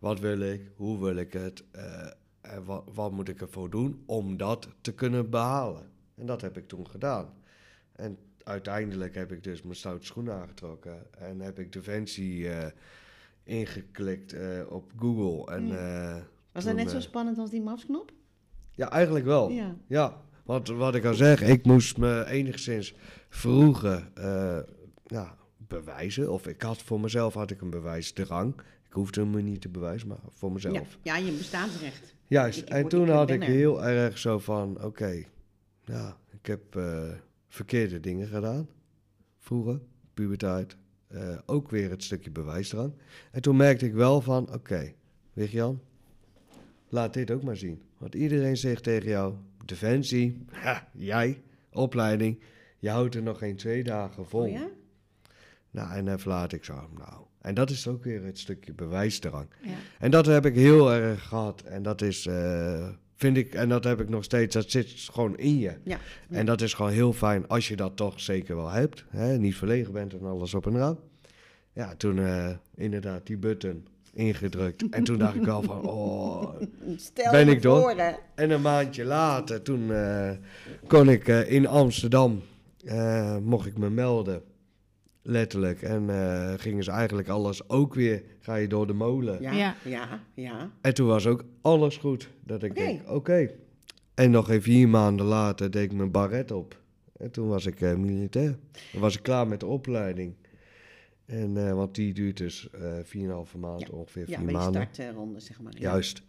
Wat wil ik? Hoe wil ik het? eh, en wat, wat moet ik ervoor doen om dat te kunnen behalen? En dat heb ik toen gedaan. En uiteindelijk heb ik dus mijn stoute schoenen aangetrokken. En heb ik Defensie eh, ingeklikt eh, op Google. En, Was dat net zo spannend als die mapsknop? Ja, eigenlijk wel. Ja. Ja, want wat ik al zeg, ik moest me enigszins vroeger ja, bewijzen. Of ik had voor mezelf had ik een bewijsdrang. Ik hoefde me niet te bewijzen, maar voor mezelf. ja, je bestaansrecht. Juist, Ik- en toen ik had ik er. heel erg zo van, oké, ja, ik heb eh, verkeerde dingen gedaan. Vroeger, puberteit. eh, ook weer het stukje bewijsdrang. En toen merkte ik wel van, oké, okay, Jan, laat dit ook maar zien. Want iedereen zegt tegen jou, defensie, (laughs) ha, jij, opleiding, je houdt er nog geen twee dagen vol. Oh ja? Nou, en even later ik zo, nou. En dat is ook weer het stukje bewijsdrang. Ja. En dat heb ik heel erg gehad. En dat is, eh, vind ik, en dat heb ik nog steeds, dat zit gewoon in je. Ja. En dat is gewoon heel fijn als je dat toch zeker wel hebt. Hè? Niet verlegen bent en alles op en eraan. Ja, toen eh, inderdaad die button ingedrukt. en toen dacht ik wel van, (laughs) oh. Stel Ben ik door? voor. En een maandje later, toen eh, kon ik in Amsterdam, mocht ik me melden. Letterlijk. En eh, gingen ze eigenlijk alles ook weer, ga je door de molen. Ja, Ja. ja, ja. En toen was ook alles goed. Dat ik Oké. denk, oké. En nog even vier maanden later deed ik mijn baret op. En toen was ik eh, militair. Dan was ik klaar met de opleiding. En, eh, want die duurt dus eh 4,5 maand, Ja. ongeveer Ja, vier de maanden. startronde, zeg maar. Ja. Juist.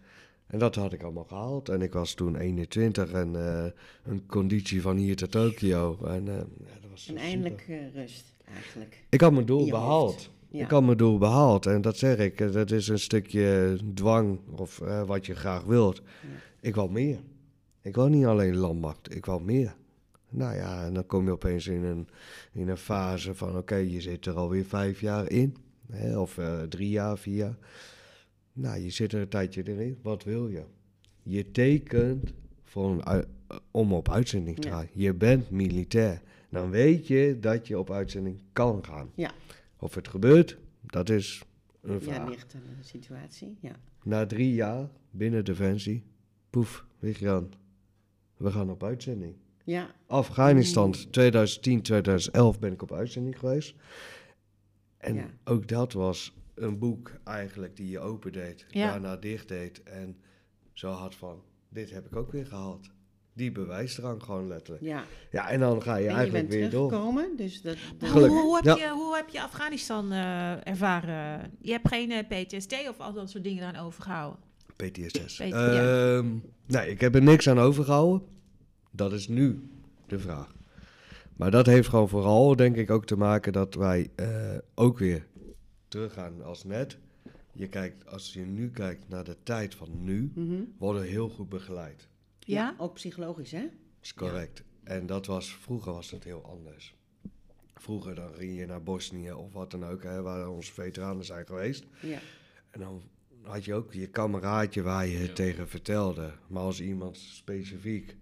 En dat had ik allemaal gehaald. En ik was toen 21 en eh, een conditie van hier tot Tokio. En eh, ja, dat was En eindelijk rust, eigenlijk. Ik had mijn doel behaald. Ja. Ik had mijn doel behaald. En dat zeg ik, eh, dat is een stukje dwang of eh, wat je graag wilt. Ik wou meer. Ik wou niet alleen landmacht, ik wou meer. Nou ja, en dan kom je opeens in een, in een fase van... oké, je zit er alweer vijf jaar in. Hè, of eh, drie jaar, vier jaar. Nou, je zit er een tijdje erin. Wat wil je? Je tekent voor een om op uitzending te Ja. gaan. Je bent militair. Dan weet je dat je op uitzending kan gaan. Ja. Of het gebeurt, dat is een Ja, vraag. ligt aan de situatie. Ja. Na drie jaar binnen Defensie, poef, Jan, we gaan op uitzending. Ja, Afghanistan, 2010, 2011 ben ik op uitzending geweest. En Ja. ook dat was een boek eigenlijk die je opendeed, Ja. daarna dicht deed. En zo had van, dit heb ik ook weer gehaald. Die bewijsdrang gewoon letterlijk. ja. Ja, en dan ga je En je eigenlijk weer door. teruggekomen, dus dat... dat- Hoe, Gelukkig. hoe, heb Ja. je, hoe heb je Afghanistan eh, ervaren? Je hebt geen eh, PTSD of al dat soort dingen aan overgehouden? PTSS. PT, ja. Ehm, nee, ik heb er niks aan overgehouden. Dat is nu de vraag. Maar dat heeft gewoon vooral, denk ik, ook te maken dat wij eh, ook weer teruggaan als net. Je kijkt, als je nu kijkt naar de tijd van nu, Mhm. worden we heel goed begeleid. Ja? Ook psychologisch, hè? Dat is correct. En dat was, vroeger was het heel anders. Vroeger dan ging je naar Bosnië of wat dan ook, hè, waar onze veteranen zijn geweest. Ja. En dan had je ook je kameraadje waar je het Ja. tegen vertelde. Maar als iemand specifiek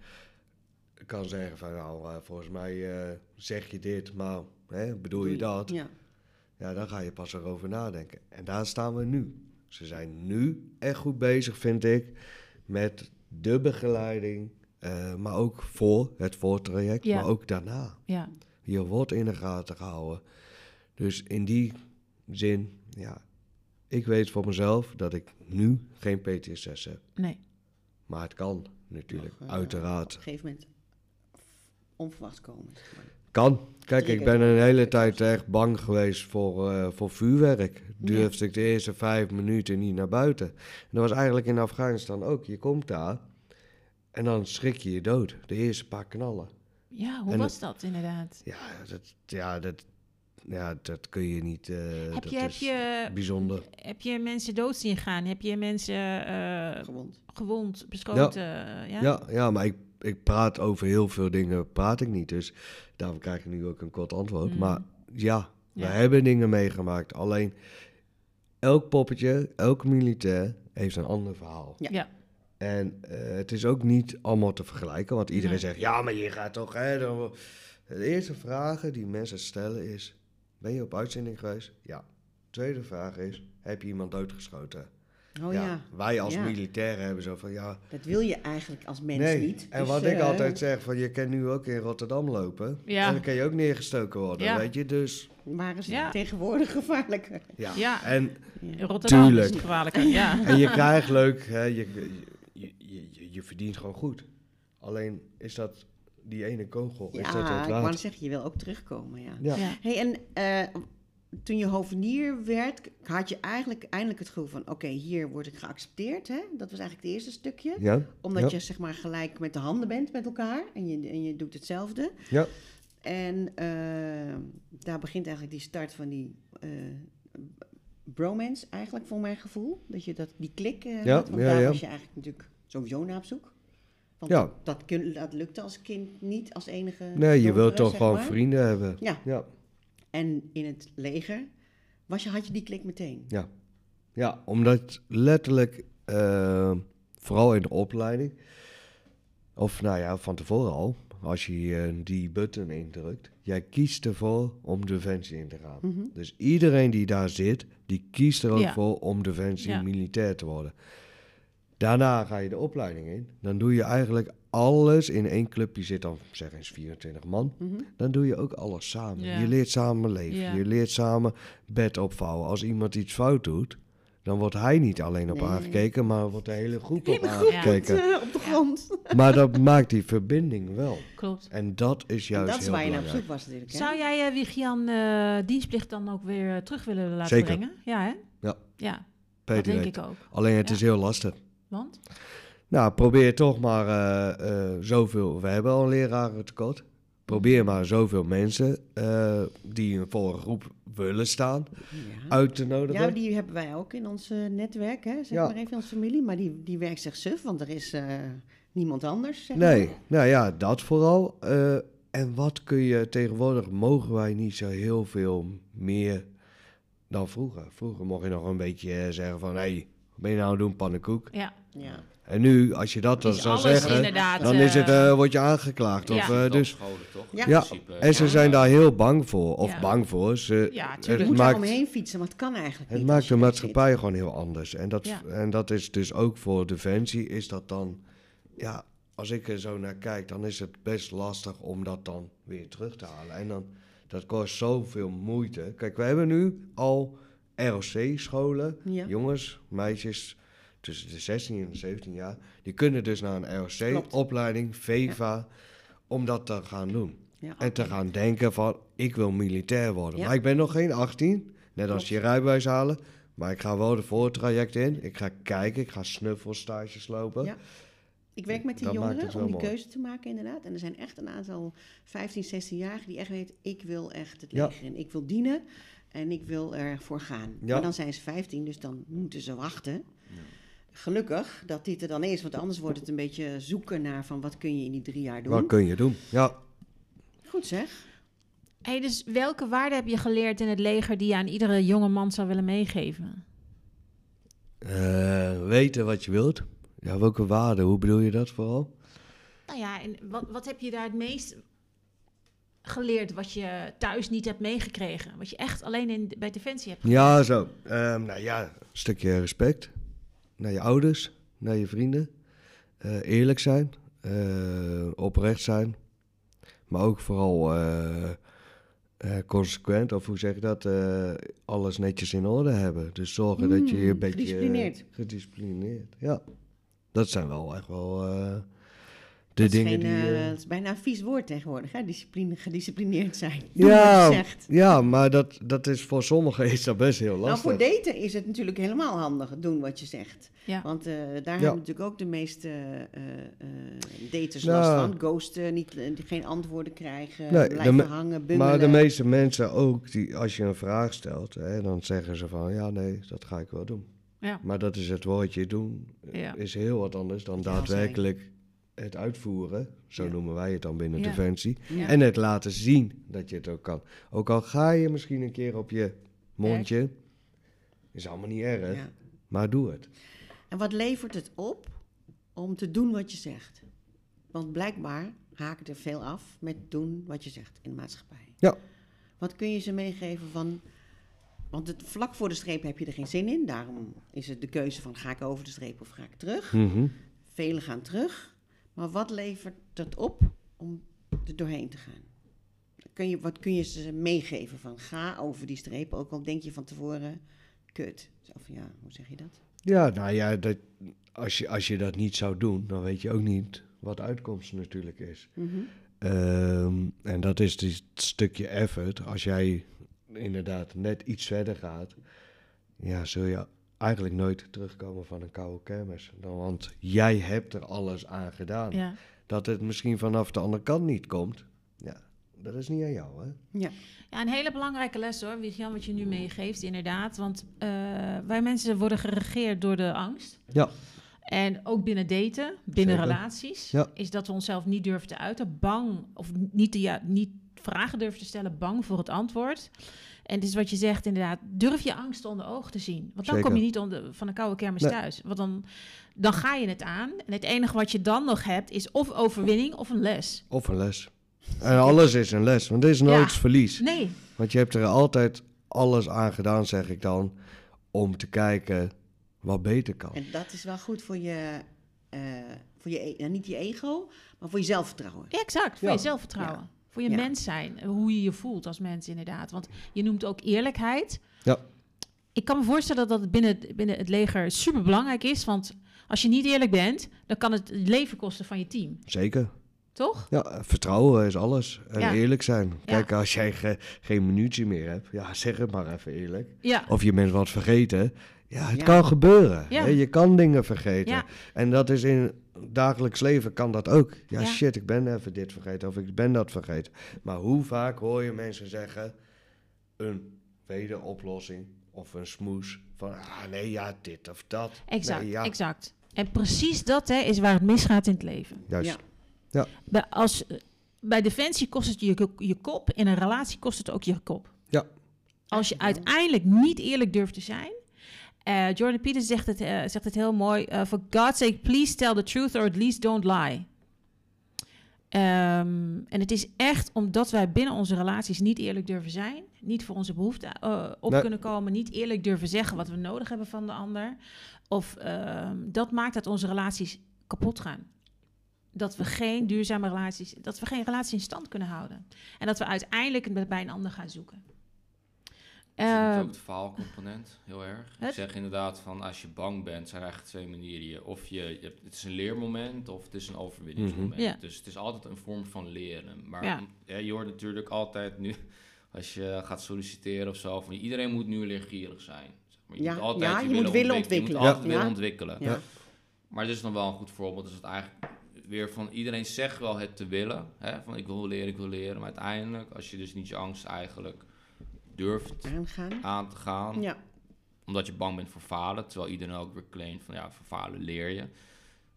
kan zeggen van nou, eh, volgens mij eh, zeg je dit, maar hè, bedoel je dat? Ja. Ja, dan ga je pas erover nadenken. En daar staan we nu. Ze zijn nu echt goed bezig, vind ik, met de begeleiding. eh, maar ook voor het voortraject, Ja. maar ook daarna. Ja. Je wordt in de gaten gehouden. Dus in die zin, ja, ik weet voor mezelf dat ik nu geen PTSS heb. Nee. Maar het kan natuurlijk, eh, uiteraard. Op een gegeven moment onverwachts komen. zeg maar. Kan. Kijk, ik ben een hele tijd echt bang geweest voor, eh, voor vuurwerk. Durfde ik de eerste vijf minuten niet naar buiten. En dat was eigenlijk in Afghanistan ook. Je komt daar en dan schrik je je dood. De eerste paar knallen. Ja, hoe En was dat inderdaad? Ja, dat, ja, dat, ja, dat kun je niet. eh, Heb dat je, heb, is je, bijzonder. heb je mensen dood zien gaan? Heb je mensen eh, Gewond. gewond, beschoten? Ja. Ja, ja, maar ik, ik praat over heel veel dingen, praat ik niet. Dus daarom krijg ik nu ook een kort antwoord. Mm. Maar ja, we Ja. hebben dingen meegemaakt. Alleen elk poppetje, elk militair heeft een ander verhaal. Ja. Ja. En eh, het is ook niet allemaal te vergelijken, want iedereen Nee. zegt, ja, maar je gaat toch... Hè, dan... De eerste vragen die mensen stellen is, ben je op uitzending geweest? Ja. Tweede vraag is, heb je iemand doodgeschoten? Oh ja. Wij als Ja. militairen hebben zo van, ja, Dat wil je eigenlijk als mens nee. niet. En Dus, wat ik eh, altijd zeg, van je kan nu ook in Rotterdam lopen. Ja. En dan kan je ook neergestoken worden, Ja. weet je. Dus Waar is het Ja. tegenwoordig gevaarlijker? ja. Ja. En, In Rotterdam Tuurlijk. is het gevaarlijker. Ja. (laughs) en je krijgt leuk, hè, je, je, je, je, je verdient gewoon goed. Alleen is dat die ene kogel, is dat Ja, ik wou zeggen, je wil ook terugkomen, ja. Ja. Ja. Hey, en eh, toen je hovenier werd, had je eigenlijk eindelijk het gevoel van... oké, hier word ik geaccepteerd, hè? Dat was eigenlijk het eerste stukje. Ja, Omdat ja. je zeg maar gelijk met de handen bent met elkaar en je, en je doet hetzelfde. ja. En eh, daar begint eigenlijk die start van die eh, bromance eigenlijk, voor mijn gevoel. Dat je dat, die klik eh Ja, had, want daar was je eigenlijk natuurlijk sowieso naar op zoek. Want Ja. dat, dat, dat lukte als kind niet als enige Nee, je wilt toch gewoon maar. vrienden hebben. Ja, Ja, en in het leger was je, had je die klik meteen. ja. ja omdat letterlijk, eh, vooral in de opleiding, of nou ja, van tevoren al, als je die button indrukt, jij kiest ervoor om Defensie in te gaan. Mhm. Dus iedereen die daar zit, die kiest er ook Ja. voor om Defensie Ja. militair te worden. Daarna ga je de opleiding in. Dan doe je eigenlijk alles in één club. Je zit dan, zeg eens, 24 man. Mhm. Dan doe je ook alles samen. Ja. Je leert samen leven. Ja. Je leert samen bed opvouwen. Als iemand iets fout doet, dan wordt hij niet alleen op Nee. aangekeken, maar wordt de hele groep op Hele groep aangekeken. Eh, op de grond. (laughs) Maar dat maakt die verbinding wel. Klopt. En dat is En juist dat is heel waar je naar op zoek was natuurlijk. Hè? Zou jij, uh, Wigian, eh dienstplicht dan ook weer terug willen laten Zeker. brengen? Ja, hè? Ja. Ja, dat denk ik ook. Alleen het Ja. is heel lastig. Want? Nou, probeer toch maar eh, eh, zoveel. We hebben al een lerarentekort. Probeer maar zoveel mensen eh, die voor een groep willen staan Ja. uit te nodigen. Ja, die hebben wij ook in ons netwerk, hè, zeg Ja. maar even in onze familie. Maar die, die werkt zich suf, want er is eh, niemand anders. Zeg Nee, maar. nou ja, dat vooral. Eh, en wat kun je tegenwoordig, mogen wij niet zo heel veel meer dan vroeger. Vroeger mocht je nog een beetje zeggen van, hé, hey, wat ben je nou aan het doen, pannenkoek? Ja, Ja. En nu, als je dat dan zou zeggen, dan is het, eh, eh, word je aangeklaagd. ja. Of, eh, dus, scholen, toch? Ja. En ze zijn daar heel bang voor. Of Ja. bang voor. Ze, Ja, Je het moet er maakt, omheen fietsen, maar het kan eigenlijk het niet. maakt als de je maatschappij gewoon heel anders. En dat, Ja. en dat is dus ook voor Defensie, is dat dan... Ja, als ik er zo naar kijk, dan is het best lastig om dat dan weer terug te halen. En dan, dat kost zoveel moeite. Kijk, we hebben nu al ROC-scholen, jongens, meisjes tussen de 16 en de 17 jaar, die kunnen dus naar een. ROC-opleiding, VEVA, om dat te gaan doen. Ja. En te gaan denken van, ik wil militair worden. Ja. Maar ik ben nog geen 18, net als je rijbewijs halen. Maar ik ga wel de voortraject in. Ik ga kijken, ik ga snuffelstages lopen. Ja. Ik werk met die Dat jongeren om die mooi. keuze te maken, inderdaad. En er zijn echt een aantal 15, 16-jarigen die echt weten... ik wil echt het leger in. Ik wil dienen en ik wil ervoor gaan. Maar dan zijn ze 15, dus dan moeten ze wachten. Gelukkig dat dit er dan is, want anders wordt het een beetje zoeken naar... van wat kun je in die drie jaar doen. Wat kun je doen? Ja, Goed zeg. Hey, dus welke waarde heb je geleerd in het leger die je aan iedere jonge man zou willen meegeven? Eh, weten wat je wilt. Ja, welke waarde? Hoe bedoel je dat vooral? Nou ja, en wat, wat heb je daar het meest geleerd wat je thuis niet hebt meegekregen? Wat je echt alleen in, bij Defensie hebt geleerd? Ja, zo. Ehm, nou ja, een stukje respect. Naar je ouders, naar je vrienden. Eh, eerlijk zijn. eh, oprecht zijn. Maar ook vooral eh, consequent, of hoe zeg je dat? alles netjes in orde hebben. Dus zorgen dat je je een Mm, beetje... gedisciplineerd. gedisciplineerd, ja. Dat zijn wel echt wel de Dat is, dingen geen, die... eh, eh, dat is bijna een vies woord tegenwoordig, hè? Discipline, gedisciplineerd zijn. Doe (laughs) ja, zegt. ja, maar dat, dat is voor sommigen is dat best heel Nou, lastig. voor daten is het natuurlijk helemaal handig, doen wat je zegt. Ja. Want eh, daar Ja. hebben natuurlijk ook de meeste eh, eh, daters Nou. last van. Ghosten, niet, geen antwoorden krijgen, Nee, blijven me- hangen, bungelen. Maar de meeste mensen ook, die, als je een vraag stelt, hè, dan zeggen ze van ja, nee, dat ga ik wel doen. Ja. Maar dat is het woordje doen, Ja. is heel wat anders dan Ja, daadwerkelijk het uitvoeren. Zo Ja. noemen wij het dan binnen Ja. Defensie. Ja. En het laten zien dat je het ook kan. Ook al ga je misschien een keer op je mondje, is allemaal niet erg, maar doe het. En wat levert het op om te doen wat je zegt? Want blijkbaar haken er veel af met doen wat je zegt in de maatschappij. Ja. Wat kun je ze meegeven van... Want het, vlak voor de streep heb je er geen zin in. Daarom is het de keuze van ga ik over de streep of ga ik terug. Mhm. Velen gaan terug. Maar wat levert het op om er doorheen te gaan? Kun je, wat kun je ze meegeven van ga over die streep, ook al denk je van tevoren, kut. Of ja, hoe zeg je dat? Ja, nou ja, dat, als, je, als je dat niet zou doen, dan weet je ook niet wat de uitkomst natuurlijk is. Mhm. Ehm, en dat is het stukje effort. Als jij inderdaad net iets verder gaat, ja, zul je eigenlijk nooit terugkomen van een koude kermis. Dan, want jij hebt er alles aan gedaan. Ja. Dat het misschien vanaf de andere kant niet komt, ja, dat is niet aan jou, hè? Ja. Ja, een hele belangrijke les hoor, Wiegjan, wat je nu meegeeft, inderdaad. Want eh, wij mensen worden geregeerd door de angst. Ja. En ook binnen daten, binnen Zeker. relaties, Ja. is dat we onszelf niet durven te uiten. Bang, of niet, ja, niet vragen durven te stellen, bang voor het antwoord. En het is wat je zegt, inderdaad, durf je angst onder ogen te zien. Want dan Zeker. kom je niet onder, van een koude kermis Nee. thuis. Want dan, dan ga je het aan. En het enige wat je dan nog hebt, is of overwinning of een les. Of een les. En alles is een les, want er is nooit Ja. verlies. Nee, Want je hebt er altijd alles aan gedaan, zeg ik dan, om te kijken wat beter kan. En dat is wel goed voor je, eh, voor je e- nou, niet je ego, maar voor je zelfvertrouwen. Ja, exact. Voor Ja. je zelfvertrouwen. Voor je Ja. mens zijn. Hoe je je voelt als mens, inderdaad. Want je noemt ook eerlijkheid. Ja. Ik kan me voorstellen dat het binnen, binnen het leger super belangrijk is. Want als je niet eerlijk bent, dan kan het het leven kosten van je team. Zeker. Toch? Ja, vertrouwen is alles. En Ja. eerlijk zijn. Kijk, als jij ge- geen minuutje meer hebt, ja, zeg het maar even eerlijk. Ja. Of je bent wat vergeten. Ja, het Ja. kan gebeuren. Ja. Je kan dingen vergeten. Ja. En dat is in dagelijks leven kan dat ook. Ja, Ja. shit, ik ben even dit vergeten of ik ben dat vergeten. Maar hoe vaak hoor je mensen zeggen een wederoplossing of een smoes van ah nee, ja, dit of dat. Exact, Nee, ja. exact. En precies dat hè, is waar het misgaat in het leven. Juist. Ja. Bij, als, bij Defensie kost het je, je kop. In een relatie kost het ook je kop. Ja. Als je uiteindelijk niet eerlijk durft te zijn. Eh, Jordan Peters zegt het, eh, zegt het heel mooi. eh, For God's sake, please tell the truth or at least don't lie. Ehm, en het is echt omdat wij binnen onze relaties niet eerlijk durven zijn. Niet voor onze behoeften eh, op Nee. kunnen komen. Niet eerlijk durven zeggen wat we nodig hebben van de ander. Of ehm, dat maakt dat onze relaties kapot gaan. Dat we geen duurzame relaties, dat we geen relatie in stand kunnen houden. En dat we uiteindelijk het bij een ander gaan zoeken. Ik vind Eh, ook het faalcomponent heel erg. het- Ik zeg inderdaad van als je bang bent, zijn er eigenlijk twee manieren. Of je, het is een leermoment of het is een overwinningsmoment. Mhm. Dus het is altijd een vorm van leren. Maar Ja. ja, je hoort natuurlijk altijd nu, (laughs) als je gaat solliciteren of zo, van iedereen moet nu leergierig zijn. Zeg maar, je Ja, moet altijd ja, je je moet willen Je moet ontwikkelen. altijd willen ontwikkelen. Maar dit is dan wel een goed voorbeeld. Dus het eigenlijk weer van iedereen zegt wel het te willen. Hè? Van ik wil leren, ik wil leren. Maar uiteindelijk, als je dus niet je angst eigenlijk durft Aangaan. aan te gaan. Ja. Omdat je bang bent voor falen. Terwijl iedereen ook weer claimt van ja, voor falen leer je.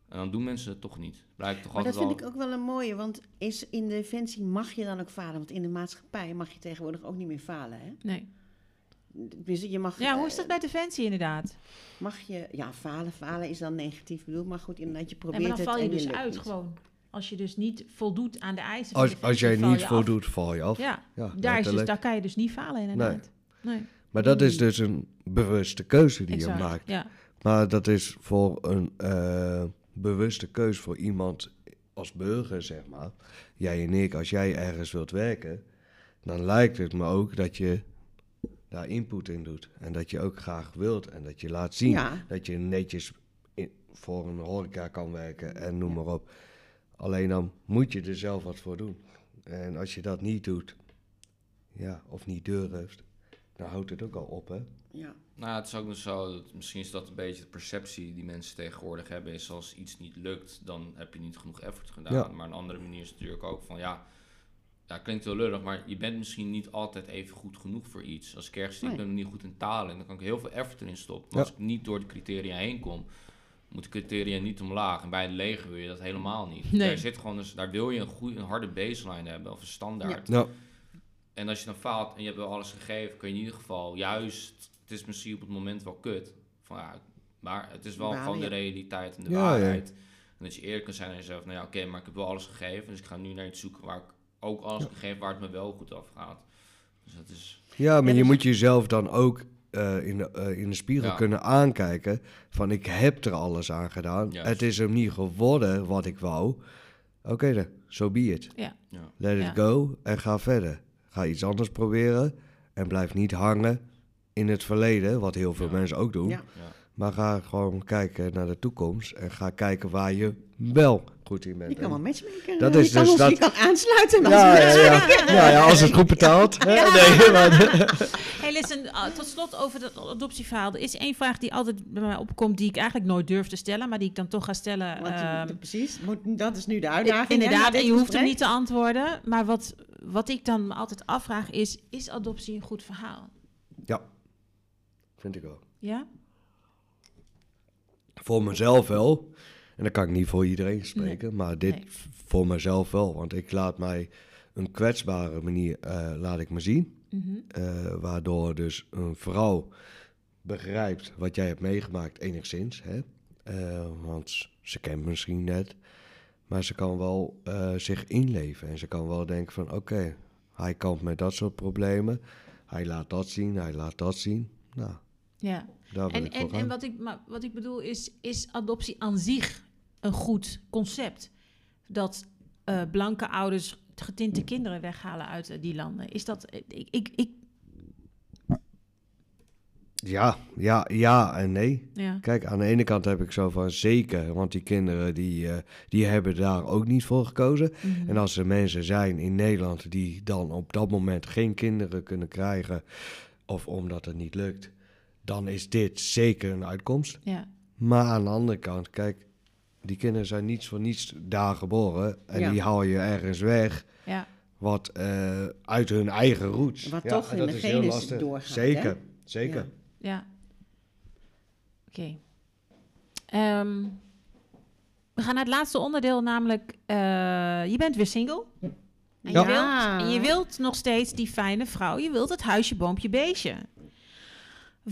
En dan doen mensen het toch niet. Blijkt toch Maar dat vind wel... ik ook wel een mooie, want is in defensie mag je dan ook falen? Want in de maatschappij mag je tegenwoordig ook niet meer falen, hè? Nee. Dus je mag, Ja, hoe eh, is dat bij Defensie inderdaad? Mag je, ja, falen, falen is dan negatief bedoeld, maar goed, inderdaad, je probeert maar dan val het je en dus uit niet. gewoon. Als je dus niet voldoet aan de eisen van Als, als jij val niet je af. voldoet, val je af. Ja, Ja, daar, is dus, daar kan je dus niet falen inderdaad. Nee. Maar dat is dus een bewuste keuze die Exact. je maakt. Ja. Maar dat is voor een eh, bewuste keuze voor iemand als burger, zeg maar. Jij en ik, als jij ergens wilt werken, dan lijkt het me ook dat je daar input in doet. En dat je ook graag wilt en dat je laat zien Ja. dat je netjes in- voor een horeca kan werken en noem maar op. Alleen dan moet je er zelf wat voor doen. En als je dat niet doet, ja, of niet durft, dan houdt het ook al op, hè? Ja. Nou, het is ook nog zo, dat, misschien is dat een beetje de perceptie die mensen tegenwoordig hebben, is als iets niet lukt, dan heb je niet genoeg effort gedaan. Ja. Maar een andere manier is natuurlijk ook van, ja, ja, klinkt wel lullig, maar je bent misschien niet altijd even goed genoeg voor iets. Als ik ergens ik ben niet goed in talen, en dan kan ik heel veel effort erin stoppen. Maar Ja. als ik niet door de criteria heen kom, moet de criteria niet omlaag. En bij het leger wil je dat helemaal niet. Nee. Daar, zit gewoon, dus, daar wil je een, goede, een harde baseline hebben, of een standaard. Ja, En als je dan faalt en je hebt wel alles gegeven, kun je in ieder geval juist, het is misschien op het moment wel kut, van, ja, maar het is wel Balen, gewoon de realiteit en de Ja, waarheid. En dat je eerlijk kan zijn aan jezelf, nou ja, oké, maar ik heb wel alles gegeven, dus ik ga nu naar iets zoeken waar ik ook alles heb gegeven waar het me wel goed afgaat. Dus dat is, Ja, maar je dus- moet jezelf dan ook eh, in, de, eh, in de spiegel Ja. kunnen aankijken van ik heb er alles aan gedaan. Juist. Het is hem niet geworden wat ik wou. Oké dan, so be it. Ja. ja. Let Ja. it go en ga verder. Ga iets anders proberen en blijf niet hangen in het verleden, wat heel veel Ja. mensen ook doen. Ja. Ja. Maar ga gewoon kijken naar de toekomst en ga kijken waar je wel goed in bent. Je kan wel matchmaker. Dat eh, is je kan dus ons- dat- Je kan aansluiten. met ja, (laughs) ja, ja. Ja, als het goed betaalt. Ja. Nee, (laughs) maar, Hey, listen, uh, tot slot over dat adoptieverhaal. Er is één vraag die altijd bij mij opkomt, die ik eigenlijk nooit durf te stellen, maar die ik dan toch ga stellen. Want ehm, precies, moet, dat is nu de uitdaging. Inderdaad, en je hoeft hem niet te antwoorden. Maar wat, wat ik dan me altijd afvraag is, is adoptie een goed verhaal? ja, vind ik wel. Ja? Voor mezelf wel. En dan kan ik niet voor iedereen spreken, maar dit Nee. voor mezelf wel. Want ik laat mij een kwetsbare manier eh, laat ik me zien. Mhm. eh, waardoor dus een vrouw begrijpt wat jij hebt meegemaakt enigszins. Hè? Eh, want ze kent me misschien net. Maar ze kan wel zich inleven. En ze kan wel denken van oké, hij kampt met dat soort problemen. Hij laat dat zien, hij laat dat zien. Nou, Ja. En, en, en wat, ik, maar wat ik bedoel is, is adoptie aan zich een goed concept? Dat eh, blanke ouders getinte kinderen weghalen uit eh, die landen. Is dat... eh, Ik, ik, ik, Ja, ja, ja en nee. ja. Kijk, aan de ene kant heb ik zo van zeker, want die kinderen die, die hebben daar ook niet voor gekozen. Mhm. En als er mensen zijn in Nederland die dan op dat moment geen kinderen kunnen krijgen, of omdat het niet lukt, dan is dit zeker een uitkomst. ja. Maar aan de andere kant, kijk, die kinderen zijn niets voor niets daar geboren en Ja. die haal je ergens weg. ja. Wat eh, uit hun eigen roots. Wat toch en in dat de is heel genes lastig. doorgaat, Zeker, hè? zeker. Ja. Ja. Oké. Ehm, we gaan naar het laatste onderdeel, namelijk eh, je bent weer single. En, Ja. je wilt, en je wilt nog steeds die fijne vrouw. Je wilt het huisje, boompje, beestje.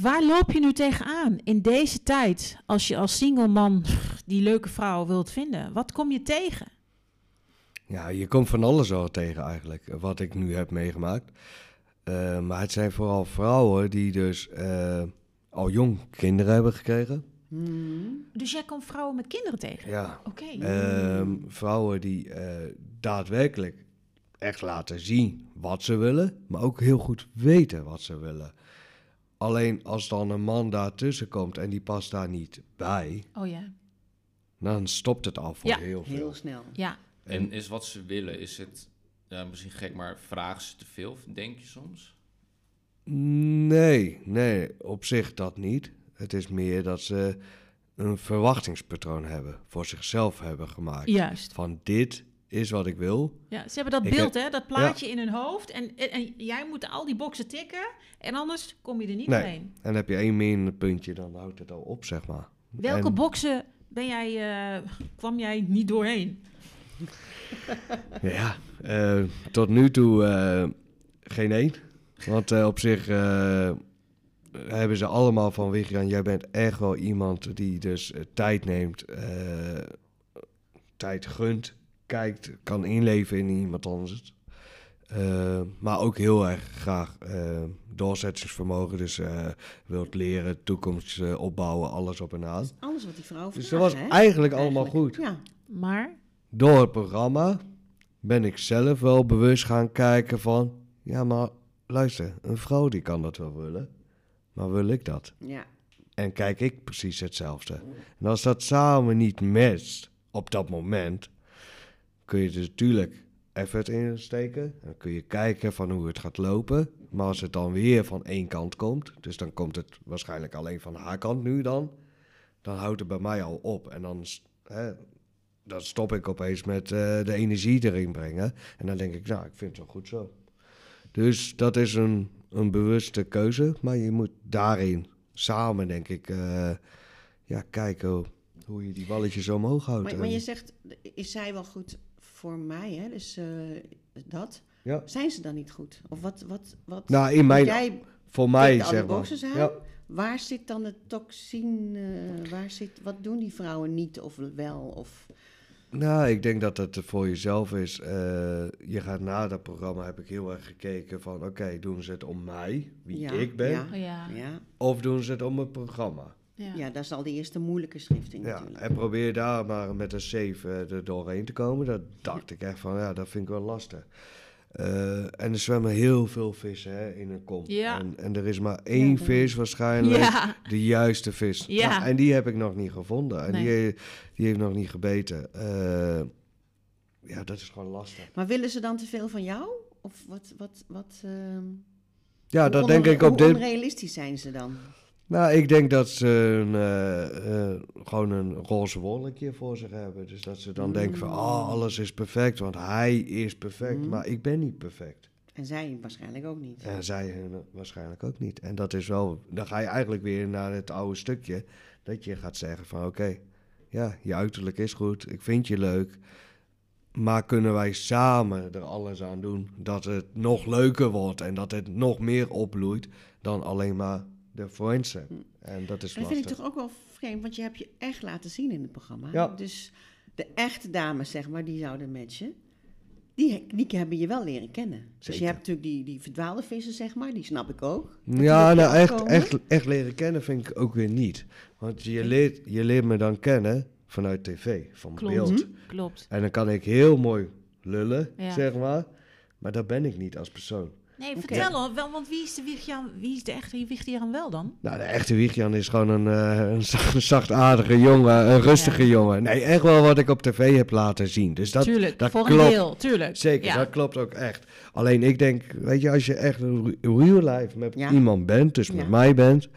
Waar loop je nu tegenaan in deze tijd als je als single man die leuke vrouw wilt vinden? Wat kom je tegen? Ja, je komt van alles al tegen eigenlijk, wat ik nu heb meegemaakt. Eh, maar het zijn vooral vrouwen die dus eh, al jong kinderen hebben gekregen. Hmm. Dus jij komt vrouwen met kinderen tegen? Ja. Oké. Ehm, vrouwen die eh, daadwerkelijk echt laten zien wat ze willen, maar ook heel goed weten wat ze willen. Alleen als dan een man daartussen komt en die past daar niet bij, Oh ja. dan stopt het al voor Ja. heel veel. Heel snel. Ja. En is wat ze willen, is het, ja, misschien gek, maar vragen ze te veel, denk je soms? Nee, nee, op zich dat niet. Het is meer dat ze een verwachtingspatroon hebben, voor zichzelf hebben gemaakt. Juist. Van dit is wat ik wil. Ja, ze hebben dat Ik beeld, hè, dat plaatje in hun hoofd. En, en, en jij moet al die boxen tikken. En anders kom je er niet Nee. doorheen. En dan heb je één minpuntje, dan houdt het al op, zeg maar. Welke En- boxen ben jij, eh, kwam jij niet doorheen? Ja, eh, tot nu toe eh, geen één. Want op zich hebben ze allemaal van Wichian, jij bent echt wel iemand die dus tijd neemt, tijd gunt, kijkt, kan inleven in iemand anders. Eh, maar ook heel erg graag eh, doorzettingsvermogen, dus eh, wilt leren, toekomst eh, opbouwen, alles op en aan. Alles wat die vrouw Dus vraagt, dat was hè? eigenlijk allemaal Eigenlijk. goed. Ja, Maar, door het programma ben ik zelf wel bewust gaan kijken van... Ja, maar luister, een vrouw die kan dat wel willen. Maar wil ik dat? ja. En kijk ik precies hetzelfde. En als dat samen niet matcht op dat moment... kun je er natuurlijk effort in steken. Dan kun je kijken van hoe het gaat lopen. Maar als het dan weer van één kant komt... dus dan komt het waarschijnlijk alleen van haar kant nu dan... dan houdt het bij mij al op. En dan, hè, dan stop ik opeens met eh, de energie erin brengen. En dan denk ik, nou, ik vind het wel goed zo. Dus dat is een, een bewuste keuze. Maar je moet daarin samen, denk ik, eh, ja, kijken hoe, hoe je die balletjes omhoog houdt. Maar, maar je zegt, is zij wel goed voor mij, hè? Dus eh, dat. ja. Zijn ze dan niet goed? Of wat, wat, wat Nou, in mijn, jij voor mij, zeg maar. Ja. Waar zit dan het toxine? eh, waar zit, wat doen die vrouwen niet of wel? Of, Nou, ik denk dat het voor jezelf is. eh, je gaat na dat programma, heb ik heel erg gekeken van... Oké, doen ze het om mij, wie Ja, ik ben? ja. ja, ja, Of doen ze het om het programma? Ja. ja, dat is al de eerste moeilijke schrifting Ja, natuurlijk. en probeer daar maar met een save eh, er doorheen te komen. Dat dacht ik echt van, ja, dat vind ik wel lastig. Eh, en er zwemmen heel veel vissen hè, in een kom. Ja. En, en er is maar één Ja, vis waarschijnlijk, Ja. de juiste vis. Ja. Nou, en die heb ik nog niet gevonden. En Nee. die, die heeft nog niet gebeten. Eh, ja, dat is gewoon lastig. Maar willen ze dan te veel van jou? Of wat, wat, wat ehm, Ja, hoe dat denk ik op hoe dit... onrealistisch zijn ze dan? Nou, ik denk dat ze een, eh, eh, gewoon een roze wolkje voor zich hebben. Dus dat ze dan denken van, oh, alles is perfect, want hij is perfect. Mm. Maar ik ben niet perfect. En zij waarschijnlijk ook niet. En zij hun waarschijnlijk ook niet. En dat is wel, dan ga je eigenlijk weer naar het oude stukje. Dat je gaat zeggen van, oké, ja, je uiterlijk is goed, ik vind je leuk. Maar kunnen wij samen er alles aan doen dat het nog leuker wordt en dat het nog meer opbloeit dan alleen maar de forensen. En dat is Dat lastig. vind ik toch ook wel vreemd, want je hebt je echt laten zien in het programma. Ja. Dus de echte dames, zeg maar, die zouden matchen. Die, die hebben je wel leren kennen. Dus je hebt natuurlijk die, die verdwaalde vissen, zeg maar, die snap ik ook. Ja, nou echt, echt, echt leren kennen vind ik ook weer niet. Want je leert, je leert me dan kennen vanuit tv, van Klopt. beeld. Klopt. En dan kan ik heel mooi lullen, Ja. zeg maar. Maar dat ben ik niet als persoon. Nee, vertel hoor, wel, want wie is de wie is de echte Wichtjan wel dan? Nou, de echte Wiegjan is gewoon een, eh, een zacht- zachtaardige jongen, een rustige Ja. jongen. Nee, echt wel wat ik op tv heb laten zien. Dus dat, tuurlijk, dat voor klopt. een deel, tuurlijk. Zeker, Ja. dat klopt ook echt. Alleen ik denk, weet je, als je echt real life met Ja. iemand bent, dus met Ja. mij bent,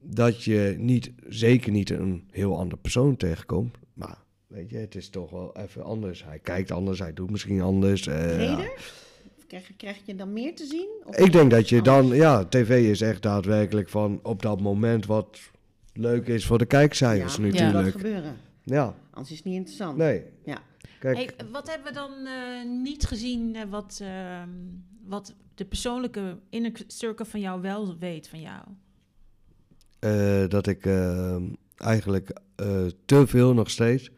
dat je niet, zeker niet een heel ander persoon tegenkomt. Maar weet je, het is toch wel even anders. Hij kijkt anders, hij doet misschien anders. eh, ja. Krijg, krijg je dan meer te zien? Of Ik denk dat je anders? dan, ja, tv is echt daadwerkelijk van op dat moment wat leuk is voor de kijkcijfers ja, moet wat natuurlijk. gebeuren. Ja, Anders is het niet interessant. nee. Ja. Kijk, Hey, wat hebben we dan eh, niet gezien eh, wat, ehm, wat de persoonlijke inner circle van jou wel weet van jou? eh, dat ik eh, eigenlijk eh, te veel nog steeds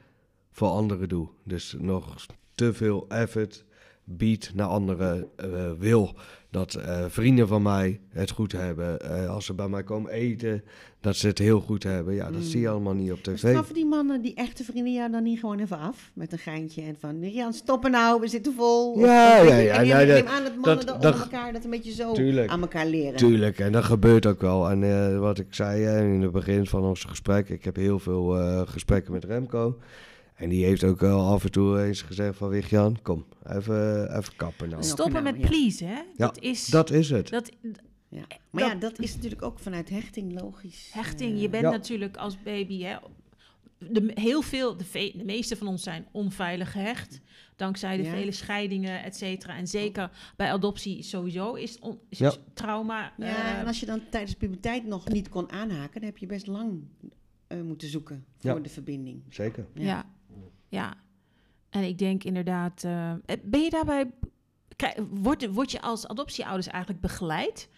voor anderen doe. Dus nog te veel effort bied naar anderen. eh, wil dat eh, vrienden van mij het goed hebben. Eh, als ze bij mij komen eten, dat ze het heel goed hebben. Ja, dat Mm. zie je allemaal niet op tv. Straffen die mannen, die echte vrienden jou dan niet gewoon even af? Met een geintje en van, Jan, stoppen nou, we zitten vol. Ja, of- ja, ja, Ik ja, neem aan dat mannen dat- elkaar dat een beetje zo Tuurlijk. aan elkaar leren. Tuurlijk, en dat gebeurt ook wel. En wat ik zei in het begin van ons gesprek, ik heb heel veel gesprekken met Remco. En die heeft ook wel af en toe eens gezegd van Wichtjan, kom, even, even kappen nou. Stoppen met please, hè? dat is... Dat is het. dat, Ja. Maar ja, dat is natuurlijk ook vanuit hechting logisch. hechting, Eh, je bent Ja. natuurlijk als baby, hè, de, heel veel, de, ve- de meeste van ons zijn onveilig gehecht. Dankzij de Ja. vele scheidingen, et cetera. En zeker bij adoptie sowieso is, on- is Ja. trauma. Ja, eh, en als je dan tijdens puberteit nog niet kon aanhaken, dan heb je best lang eh, moeten zoeken voor Ja. de verbinding. Zeker. ja. Ja. En ik denk inderdaad... eh, ben je daarbij... Word, word je als adoptieouders eigenlijk begeleid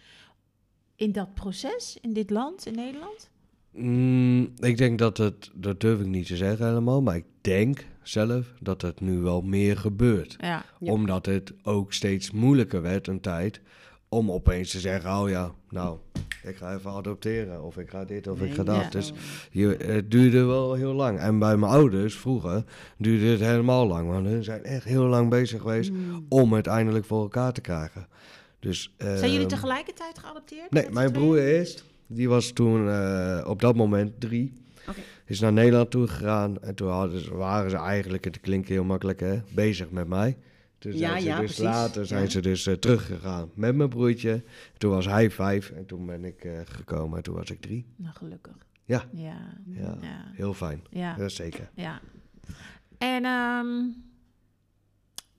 in dat proces, in dit land, in Nederland? Mm, ik denk dat het, dat durf ik niet te zeggen helemaal, maar ik denk zelf dat het nu wel meer gebeurt. Ja. Ja. Omdat het ook steeds moeilijker werd een tijd om opeens te zeggen, oh ja, nou, ik ga even adopteren of ik ga dit of ik ga dat. Ja. Dus je, het duurde wel heel lang. En bij mijn ouders vroeger duurde het helemaal lang, want hun zijn echt heel lang bezig geweest Mm. om het eindelijk voor elkaar te krijgen. Dus, Zijn jullie ehm, tegelijkertijd geadopteerd? Nee, mijn broer eerst. Die was toen eh, op dat moment drie. Is naar Nederland toe gegaan. En toen hadden ze, waren ze eigenlijk, het klinkt heel makkelijk hè, bezig met mij. Toen Ja, zijn ze ja, dus precies. later zijn Ja. ze dus eh, teruggegaan met mijn broertje. Toen was hij vijf en toen ben ik eh, gekomen en toen was ik drie. Nou, gelukkig. Ja. Ja. Ja, heel fijn. Ja. Zeker. ja. En ehm,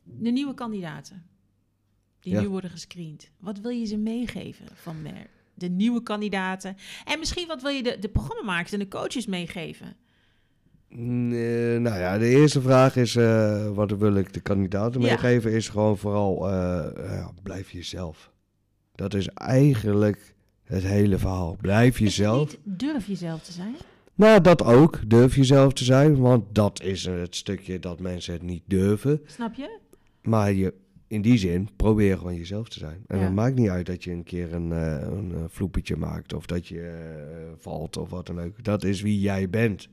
de nieuwe kandidaten die nu worden gescreend. Wat wil je ze meegeven van Mer? De nieuwe kandidaten. En misschien wat wil je de, de programmamakers en de coaches meegeven? Nee, nou ja, de eerste vraag is, eh, wat wil ik de kandidaten Ja. meegeven, is gewoon vooral, eh, ja, blijf jezelf. Dat is eigenlijk het hele verhaal. Blijf jezelf. niet durf jezelf te zijn? Nou, dat ook. Durf jezelf te zijn, want dat is het stukje dat mensen het niet durven. Snap je? Maar je, in die zin, probeer gewoon jezelf te zijn. En Ja. het maakt niet uit dat je een keer een, eh een eh, vloepetje maakt of dat je eh, valt of wat dan ook. Dat is wie jij bent.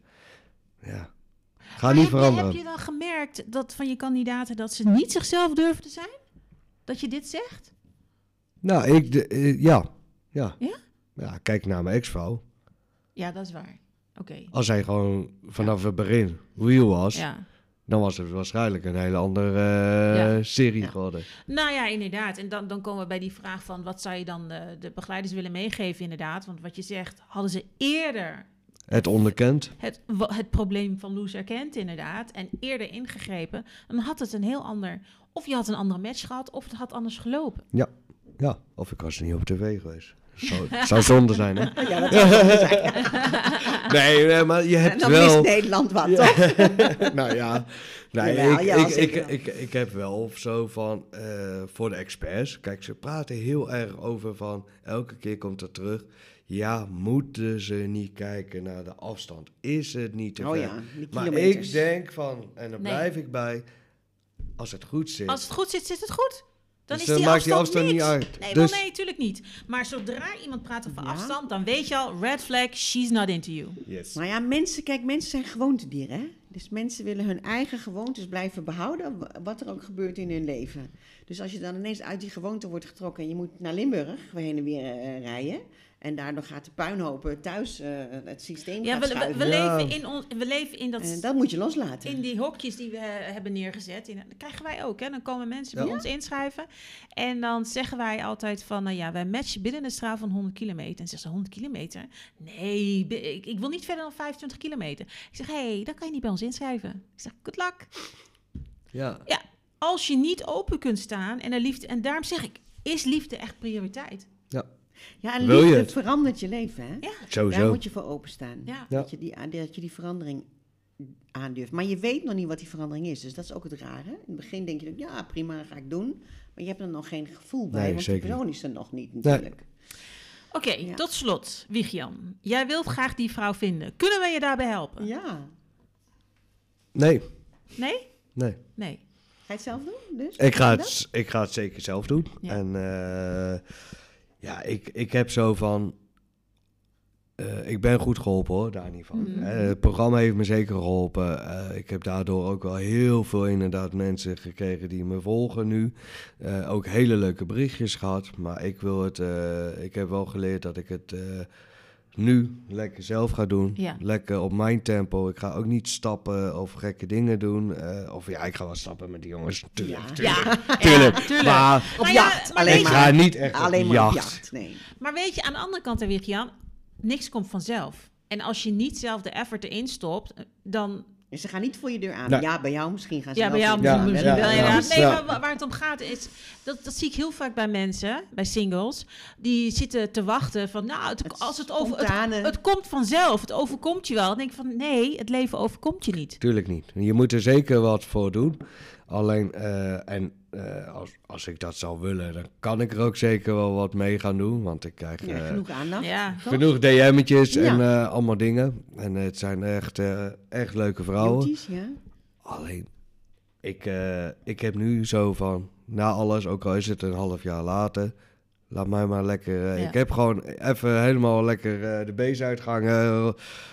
Ja. Ga niet heb veranderen. heb je dan gemerkt dat van je kandidaten dat ze niet zichzelf durven te zijn? Dat je dit zegt? Nou, ik, de, eh, ja. ja. Ja? Ja, kijk naar mijn ex-vrouw. Ja, dat is waar. Oké. Als zij gewoon vanaf het begin real was, Ja. dan was het waarschijnlijk een hele andere eh, Ja. serie Ja. geworden. Nou ja, inderdaad. En dan, dan komen we bij die vraag van wat zou je dan de, de begeleiders willen meegeven, inderdaad. Want wat je zegt, hadden ze eerder Het onderkend. het, het probleem van Loes erkend, inderdaad, en eerder ingegrepen, dan had het een heel ander... Of je had een andere match gehad, of het had anders gelopen. Ja, of ik was niet op tv geweest. Zou, zou zonde zijn, hè? (laughs) Ja, dat zou zonde zijn. (laughs) Nee, nee, maar je En hebt dan wel... mist Nederland wat, toch? (laughs) nou ja, nee, Jawel, ik, ja, ik, ik, ik, heb wel zo van, eh, voor de experts, kijk, ze praten heel erg over van, elke keer komt het terug, ja, moeten ze niet kijken naar de afstand? Is het niet te Oh ver? ja, maar ik denk van, en daar Nee. blijf ik bij, als het goed zit, Als het goed zit, zit het goed. Dan Dus is dan die maakt die afstand, afstand niet uit. Nee, Dus- wel nee, tuurlijk niet. Maar zodra iemand praat over Ja. afstand, dan weet je al, red flag, she's not into you. yes. Nou ja, mensen, kijk, mensen zijn gewoontedieren, hè? Dus mensen willen hun eigen gewoontes blijven behouden, wa- wat er ook gebeurt in hun leven. Dus als je dan ineens uit die gewoonte wordt getrokken en je moet naar Limburg heen en weer eh, rijden, en daardoor gaat de puinhopen thuis eh, het systeem Ja, gaat we, we, schuiven. we Ja. leven, in on, we leven in dat... En dat moet je loslaten. in die hokjes die we eh, hebben neergezet, in, dat krijgen wij ook. Hè? Dan komen mensen bij Ja. ons inschrijven. En dan zeggen wij altijd van, nou ja, wij matchen binnen een straal van 100 kilometer. En zegt ze, 100 kilometer? Nee, ik, ik wil niet verder dan 25 kilometer. Ik zeg, hé, hey, dan kan je niet bij ons inschrijven. Ik zeg, good luck. Ja. Als je niet open kunt staan en, er liefde, en daarom zeg ik, is liefde echt prioriteit? Ja, en Wil je liefde het? verandert je leven, hè? Ja. Daar Sowieso. moet je voor openstaan. Ja. Ja. Dat, je die, dat je die verandering aandurft. Maar je weet nog niet wat die verandering is. Dus dat is ook het rare. In het begin denk je, ja prima, ga ik doen. Maar je hebt er nog geen gevoel bij, Nee, want zeker die persoon is er nog niet Nee. natuurlijk. Oké, Ja. tot slot, Wigian. Jij wilt graag die vrouw vinden. Kunnen we je daarbij helpen? Ja. Nee, Nee? nee. Nee. Ga je het zelf doen? Dus? Ik ga, het, ik ga het zeker zelf doen. Ja. En eh, ja, ik, ik heb zo van... eh, ik ben goed geholpen hoor, daar niet van. Mhm. Eh, het programma heeft me zeker geholpen. Eh, ik heb daardoor ook wel heel veel inderdaad mensen gekregen die me volgen nu. Ook hele leuke berichtjes gehad. Maar ik wil het... ik heb wel geleerd dat ik het... nu lekker zelf ga doen. Ja. Lekker op mijn tempo. Ik ga ook niet stappen of gekke dingen doen. Eh, of ja, ik ga wel stappen met die jongens. Tuurlijk, Ja. tuurlijk. Ja, Tuurlijk. ja, (laughs) tuurlijk. Maar Op Maar ja, jacht, maar alleen weet ik ga niet echt Alleen op maar op jacht. jacht, nee. Maar weet je, aan de andere kant, Wigian, niks komt vanzelf. En als je niet zelf de effort erin stopt, dan En ze gaan niet voor je deur aan. Ja, bij jou misschien gaan ze Ja, wel bij jou Ja, misschien, ja, wel ja. Nee, maar wa- waar het om gaat is... Dat, dat zie ik heel vaak bij mensen, bij singles. Die zitten te wachten van... Nou, het, Het als het, over, het komt vanzelf. Het overkomt je wel. Dan denk ik van... Nee, het leven overkomt je niet. Tuurlijk niet. Je moet er zeker wat voor doen. Alleen, eh, en eh, als, als ik dat zou willen, dan kan ik er ook zeker wel wat mee gaan doen. Want ik krijg Ja, eh, genoeg aandacht. Ja. genoeg DM'tjes Ja. en eh, allemaal dingen. En het zijn echt, eh, echt leuke vrouwen. Beauties, ja. Alleen, ik, eh, ik heb nu zo van, na alles, ook al is het een half jaar later, laat mij maar lekker... eh, Ja. Ik heb gewoon even helemaal lekker eh, de eh,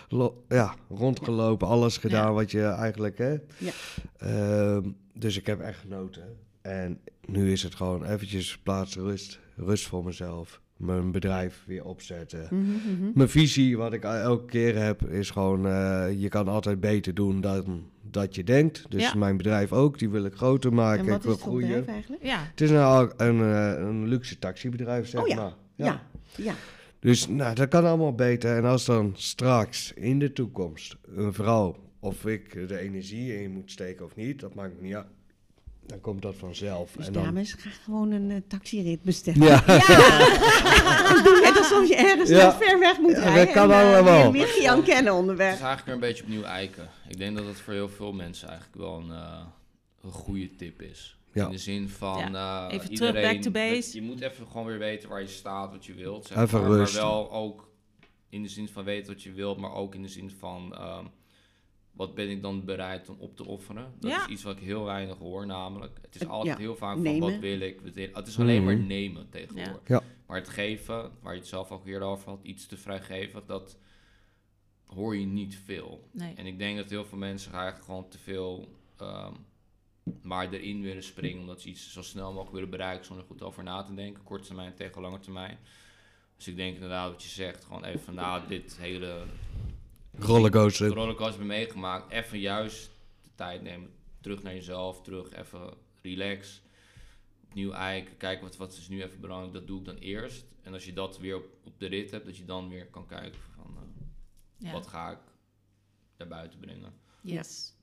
lo- ja, rondgelopen, alles gedaan Ja. wat je eigenlijk... Hè? Ja. Ehm, dus ik heb echt genoten. En nu is het gewoon eventjes plaats rust, rust voor mezelf. Mijn bedrijf weer opzetten. Mhm, mhm. Mijn visie, wat ik elke keer heb, is gewoon: eh, je kan altijd beter doen dan dat je denkt. Dus Ja. mijn bedrijf ook, die wil ik groter maken. En wat ik is wil het voor groeien. bedrijf eigenlijk? Ja. Het is nou een, een, een luxe taxibedrijf, zeg Oh ja. maar. Ja. ja. Dus nou, dat kan allemaal beter. En als dan straks in de toekomst een vrouw, of ik de energie in moet steken of niet, dat maakt niet uit. Dan komt dat vanzelf. Dus en dan, dames, ga gewoon een eh, taxirit bestellen. ja. (laughs) Doe net alsof je ergens Ja. ver weg moet Ja, rijden. dat kan en, eh, allemaal. weer Jan kennen Het onderweg. is eigenlijk weer een beetje opnieuw eiken. Ik denk dat het voor heel veel mensen eigenlijk wel een, eh, een goede tip is. Ja. In de zin van Ja, eh, even terug, iedereen, back to base. Je moet even gewoon weer weten waar je staat, wat je wilt. Zeg Even maar, wel ook in de zin van weten wat je wilt, maar ook in de zin van ehm, wat ben ik dan bereid om op te offeren. Dat Ja. is iets wat ik heel weinig hoor namelijk. Het is altijd ja, heel vaak van nemen. wat wil ik. Het is alleen maar Mhm. nemen tegenwoordig. Ja. Maar het geven, waar je het zelf ook eerder over had, iets te vrijgeven, dat hoor je niet veel. Nee. En ik denk dat heel veel mensen eigenlijk gewoon te veel ehm, maar erin willen springen, omdat ze iets zo snel mogelijk willen bereiken zonder goed over na te denken, korte termijn tegen lange termijn. Dus ik denk inderdaad wat je zegt, gewoon even van nou, dit hele Rollercoaster. rollercoaster meegemaakt, even juist de tijd nemen, terug naar jezelf, terug even relax, opnieuw eiken, kijken wat, wat is nu even belangrijk, dat doe ik dan eerst. En als je dat weer op, op de rit hebt, dat je dan weer kan kijken van eh, Ja. wat ga ik daar buiten brengen. Yes.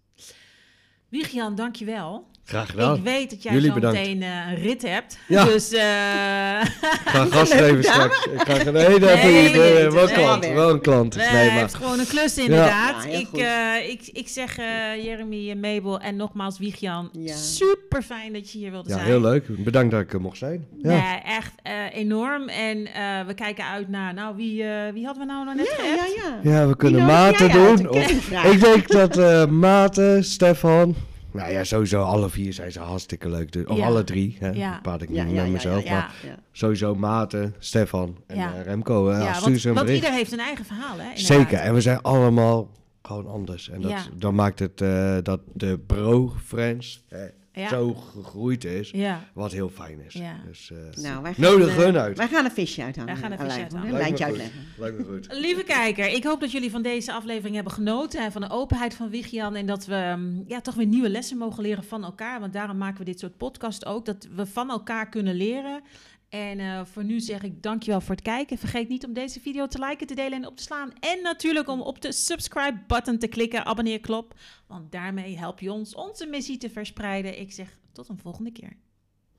Wiegjan, dankjewel. Graag gedaan. Ik weet dat jij Jullie zo bedankt. meteen eh, een rit hebt. Ja. Dus eh, Ik ga (laughs) gas geven straks. Ik ga nee, nee, Nee, even, nee, nee, wel een nee. klant, wel een klant. Nee, maar gewoon een klus inderdaad. Ja, ik, eh, ik, ik zeg Jeremy en Mabel en nogmaals Wiegjan, Ja. super fijn dat je hier wilde ja, zijn. heel leuk. Bedankt dat ik er mocht zijn. Ja. Echt eh, enorm. En eh, we kijken uit naar, nou, wie, eh, wie hadden we nou nog net Ja, ja, ja. Ja, we kunnen jij uit? doen. Of, ik denk dat eh Maarten, Stefan. Nou ja, sowieso alle vier zijn ze hartstikke leuk. Dus, of Ja. alle drie. Hè. Ja. Dat praat ik Ja, niet ja, met ja, mezelf. ja, Maar ja. sowieso Maarten, Stefan en Ja. eh, Remco. eh, Ja, want, ieder heeft een eigen verhaal, hè? inderdaad. Zeker. En we zijn allemaal gewoon anders. En dat, Ja. dan maakt het eh, dat de bro-friends eh, Ja. zo gegroeid is. Ja. Wat heel fijn is. Ja. Dus, eh, Nou, wij gaan, Nodig eh, hun uit. Wij gaan een visje uithangen. Wij gaan een visje uithangen. Een lijntje goed. uitleggen. Lijkt me goed. (laughs) Lieve kijker, ik hoop dat jullie van deze aflevering hebben genoten en van de openheid van Wigian. En dat we mm, ja, toch weer nieuwe lessen mogen leren van elkaar. Want daarom maken we dit soort podcast ook. Dat we van elkaar kunnen leren. En eh, voor nu zeg ik dankjewel voor het kijken. Vergeet niet om deze video te liken, te delen en op te slaan. En natuurlijk om op de subscribe button te klikken, abonneer klop. Want daarmee help je ons onze missie te verspreiden. Ik zeg tot een volgende keer.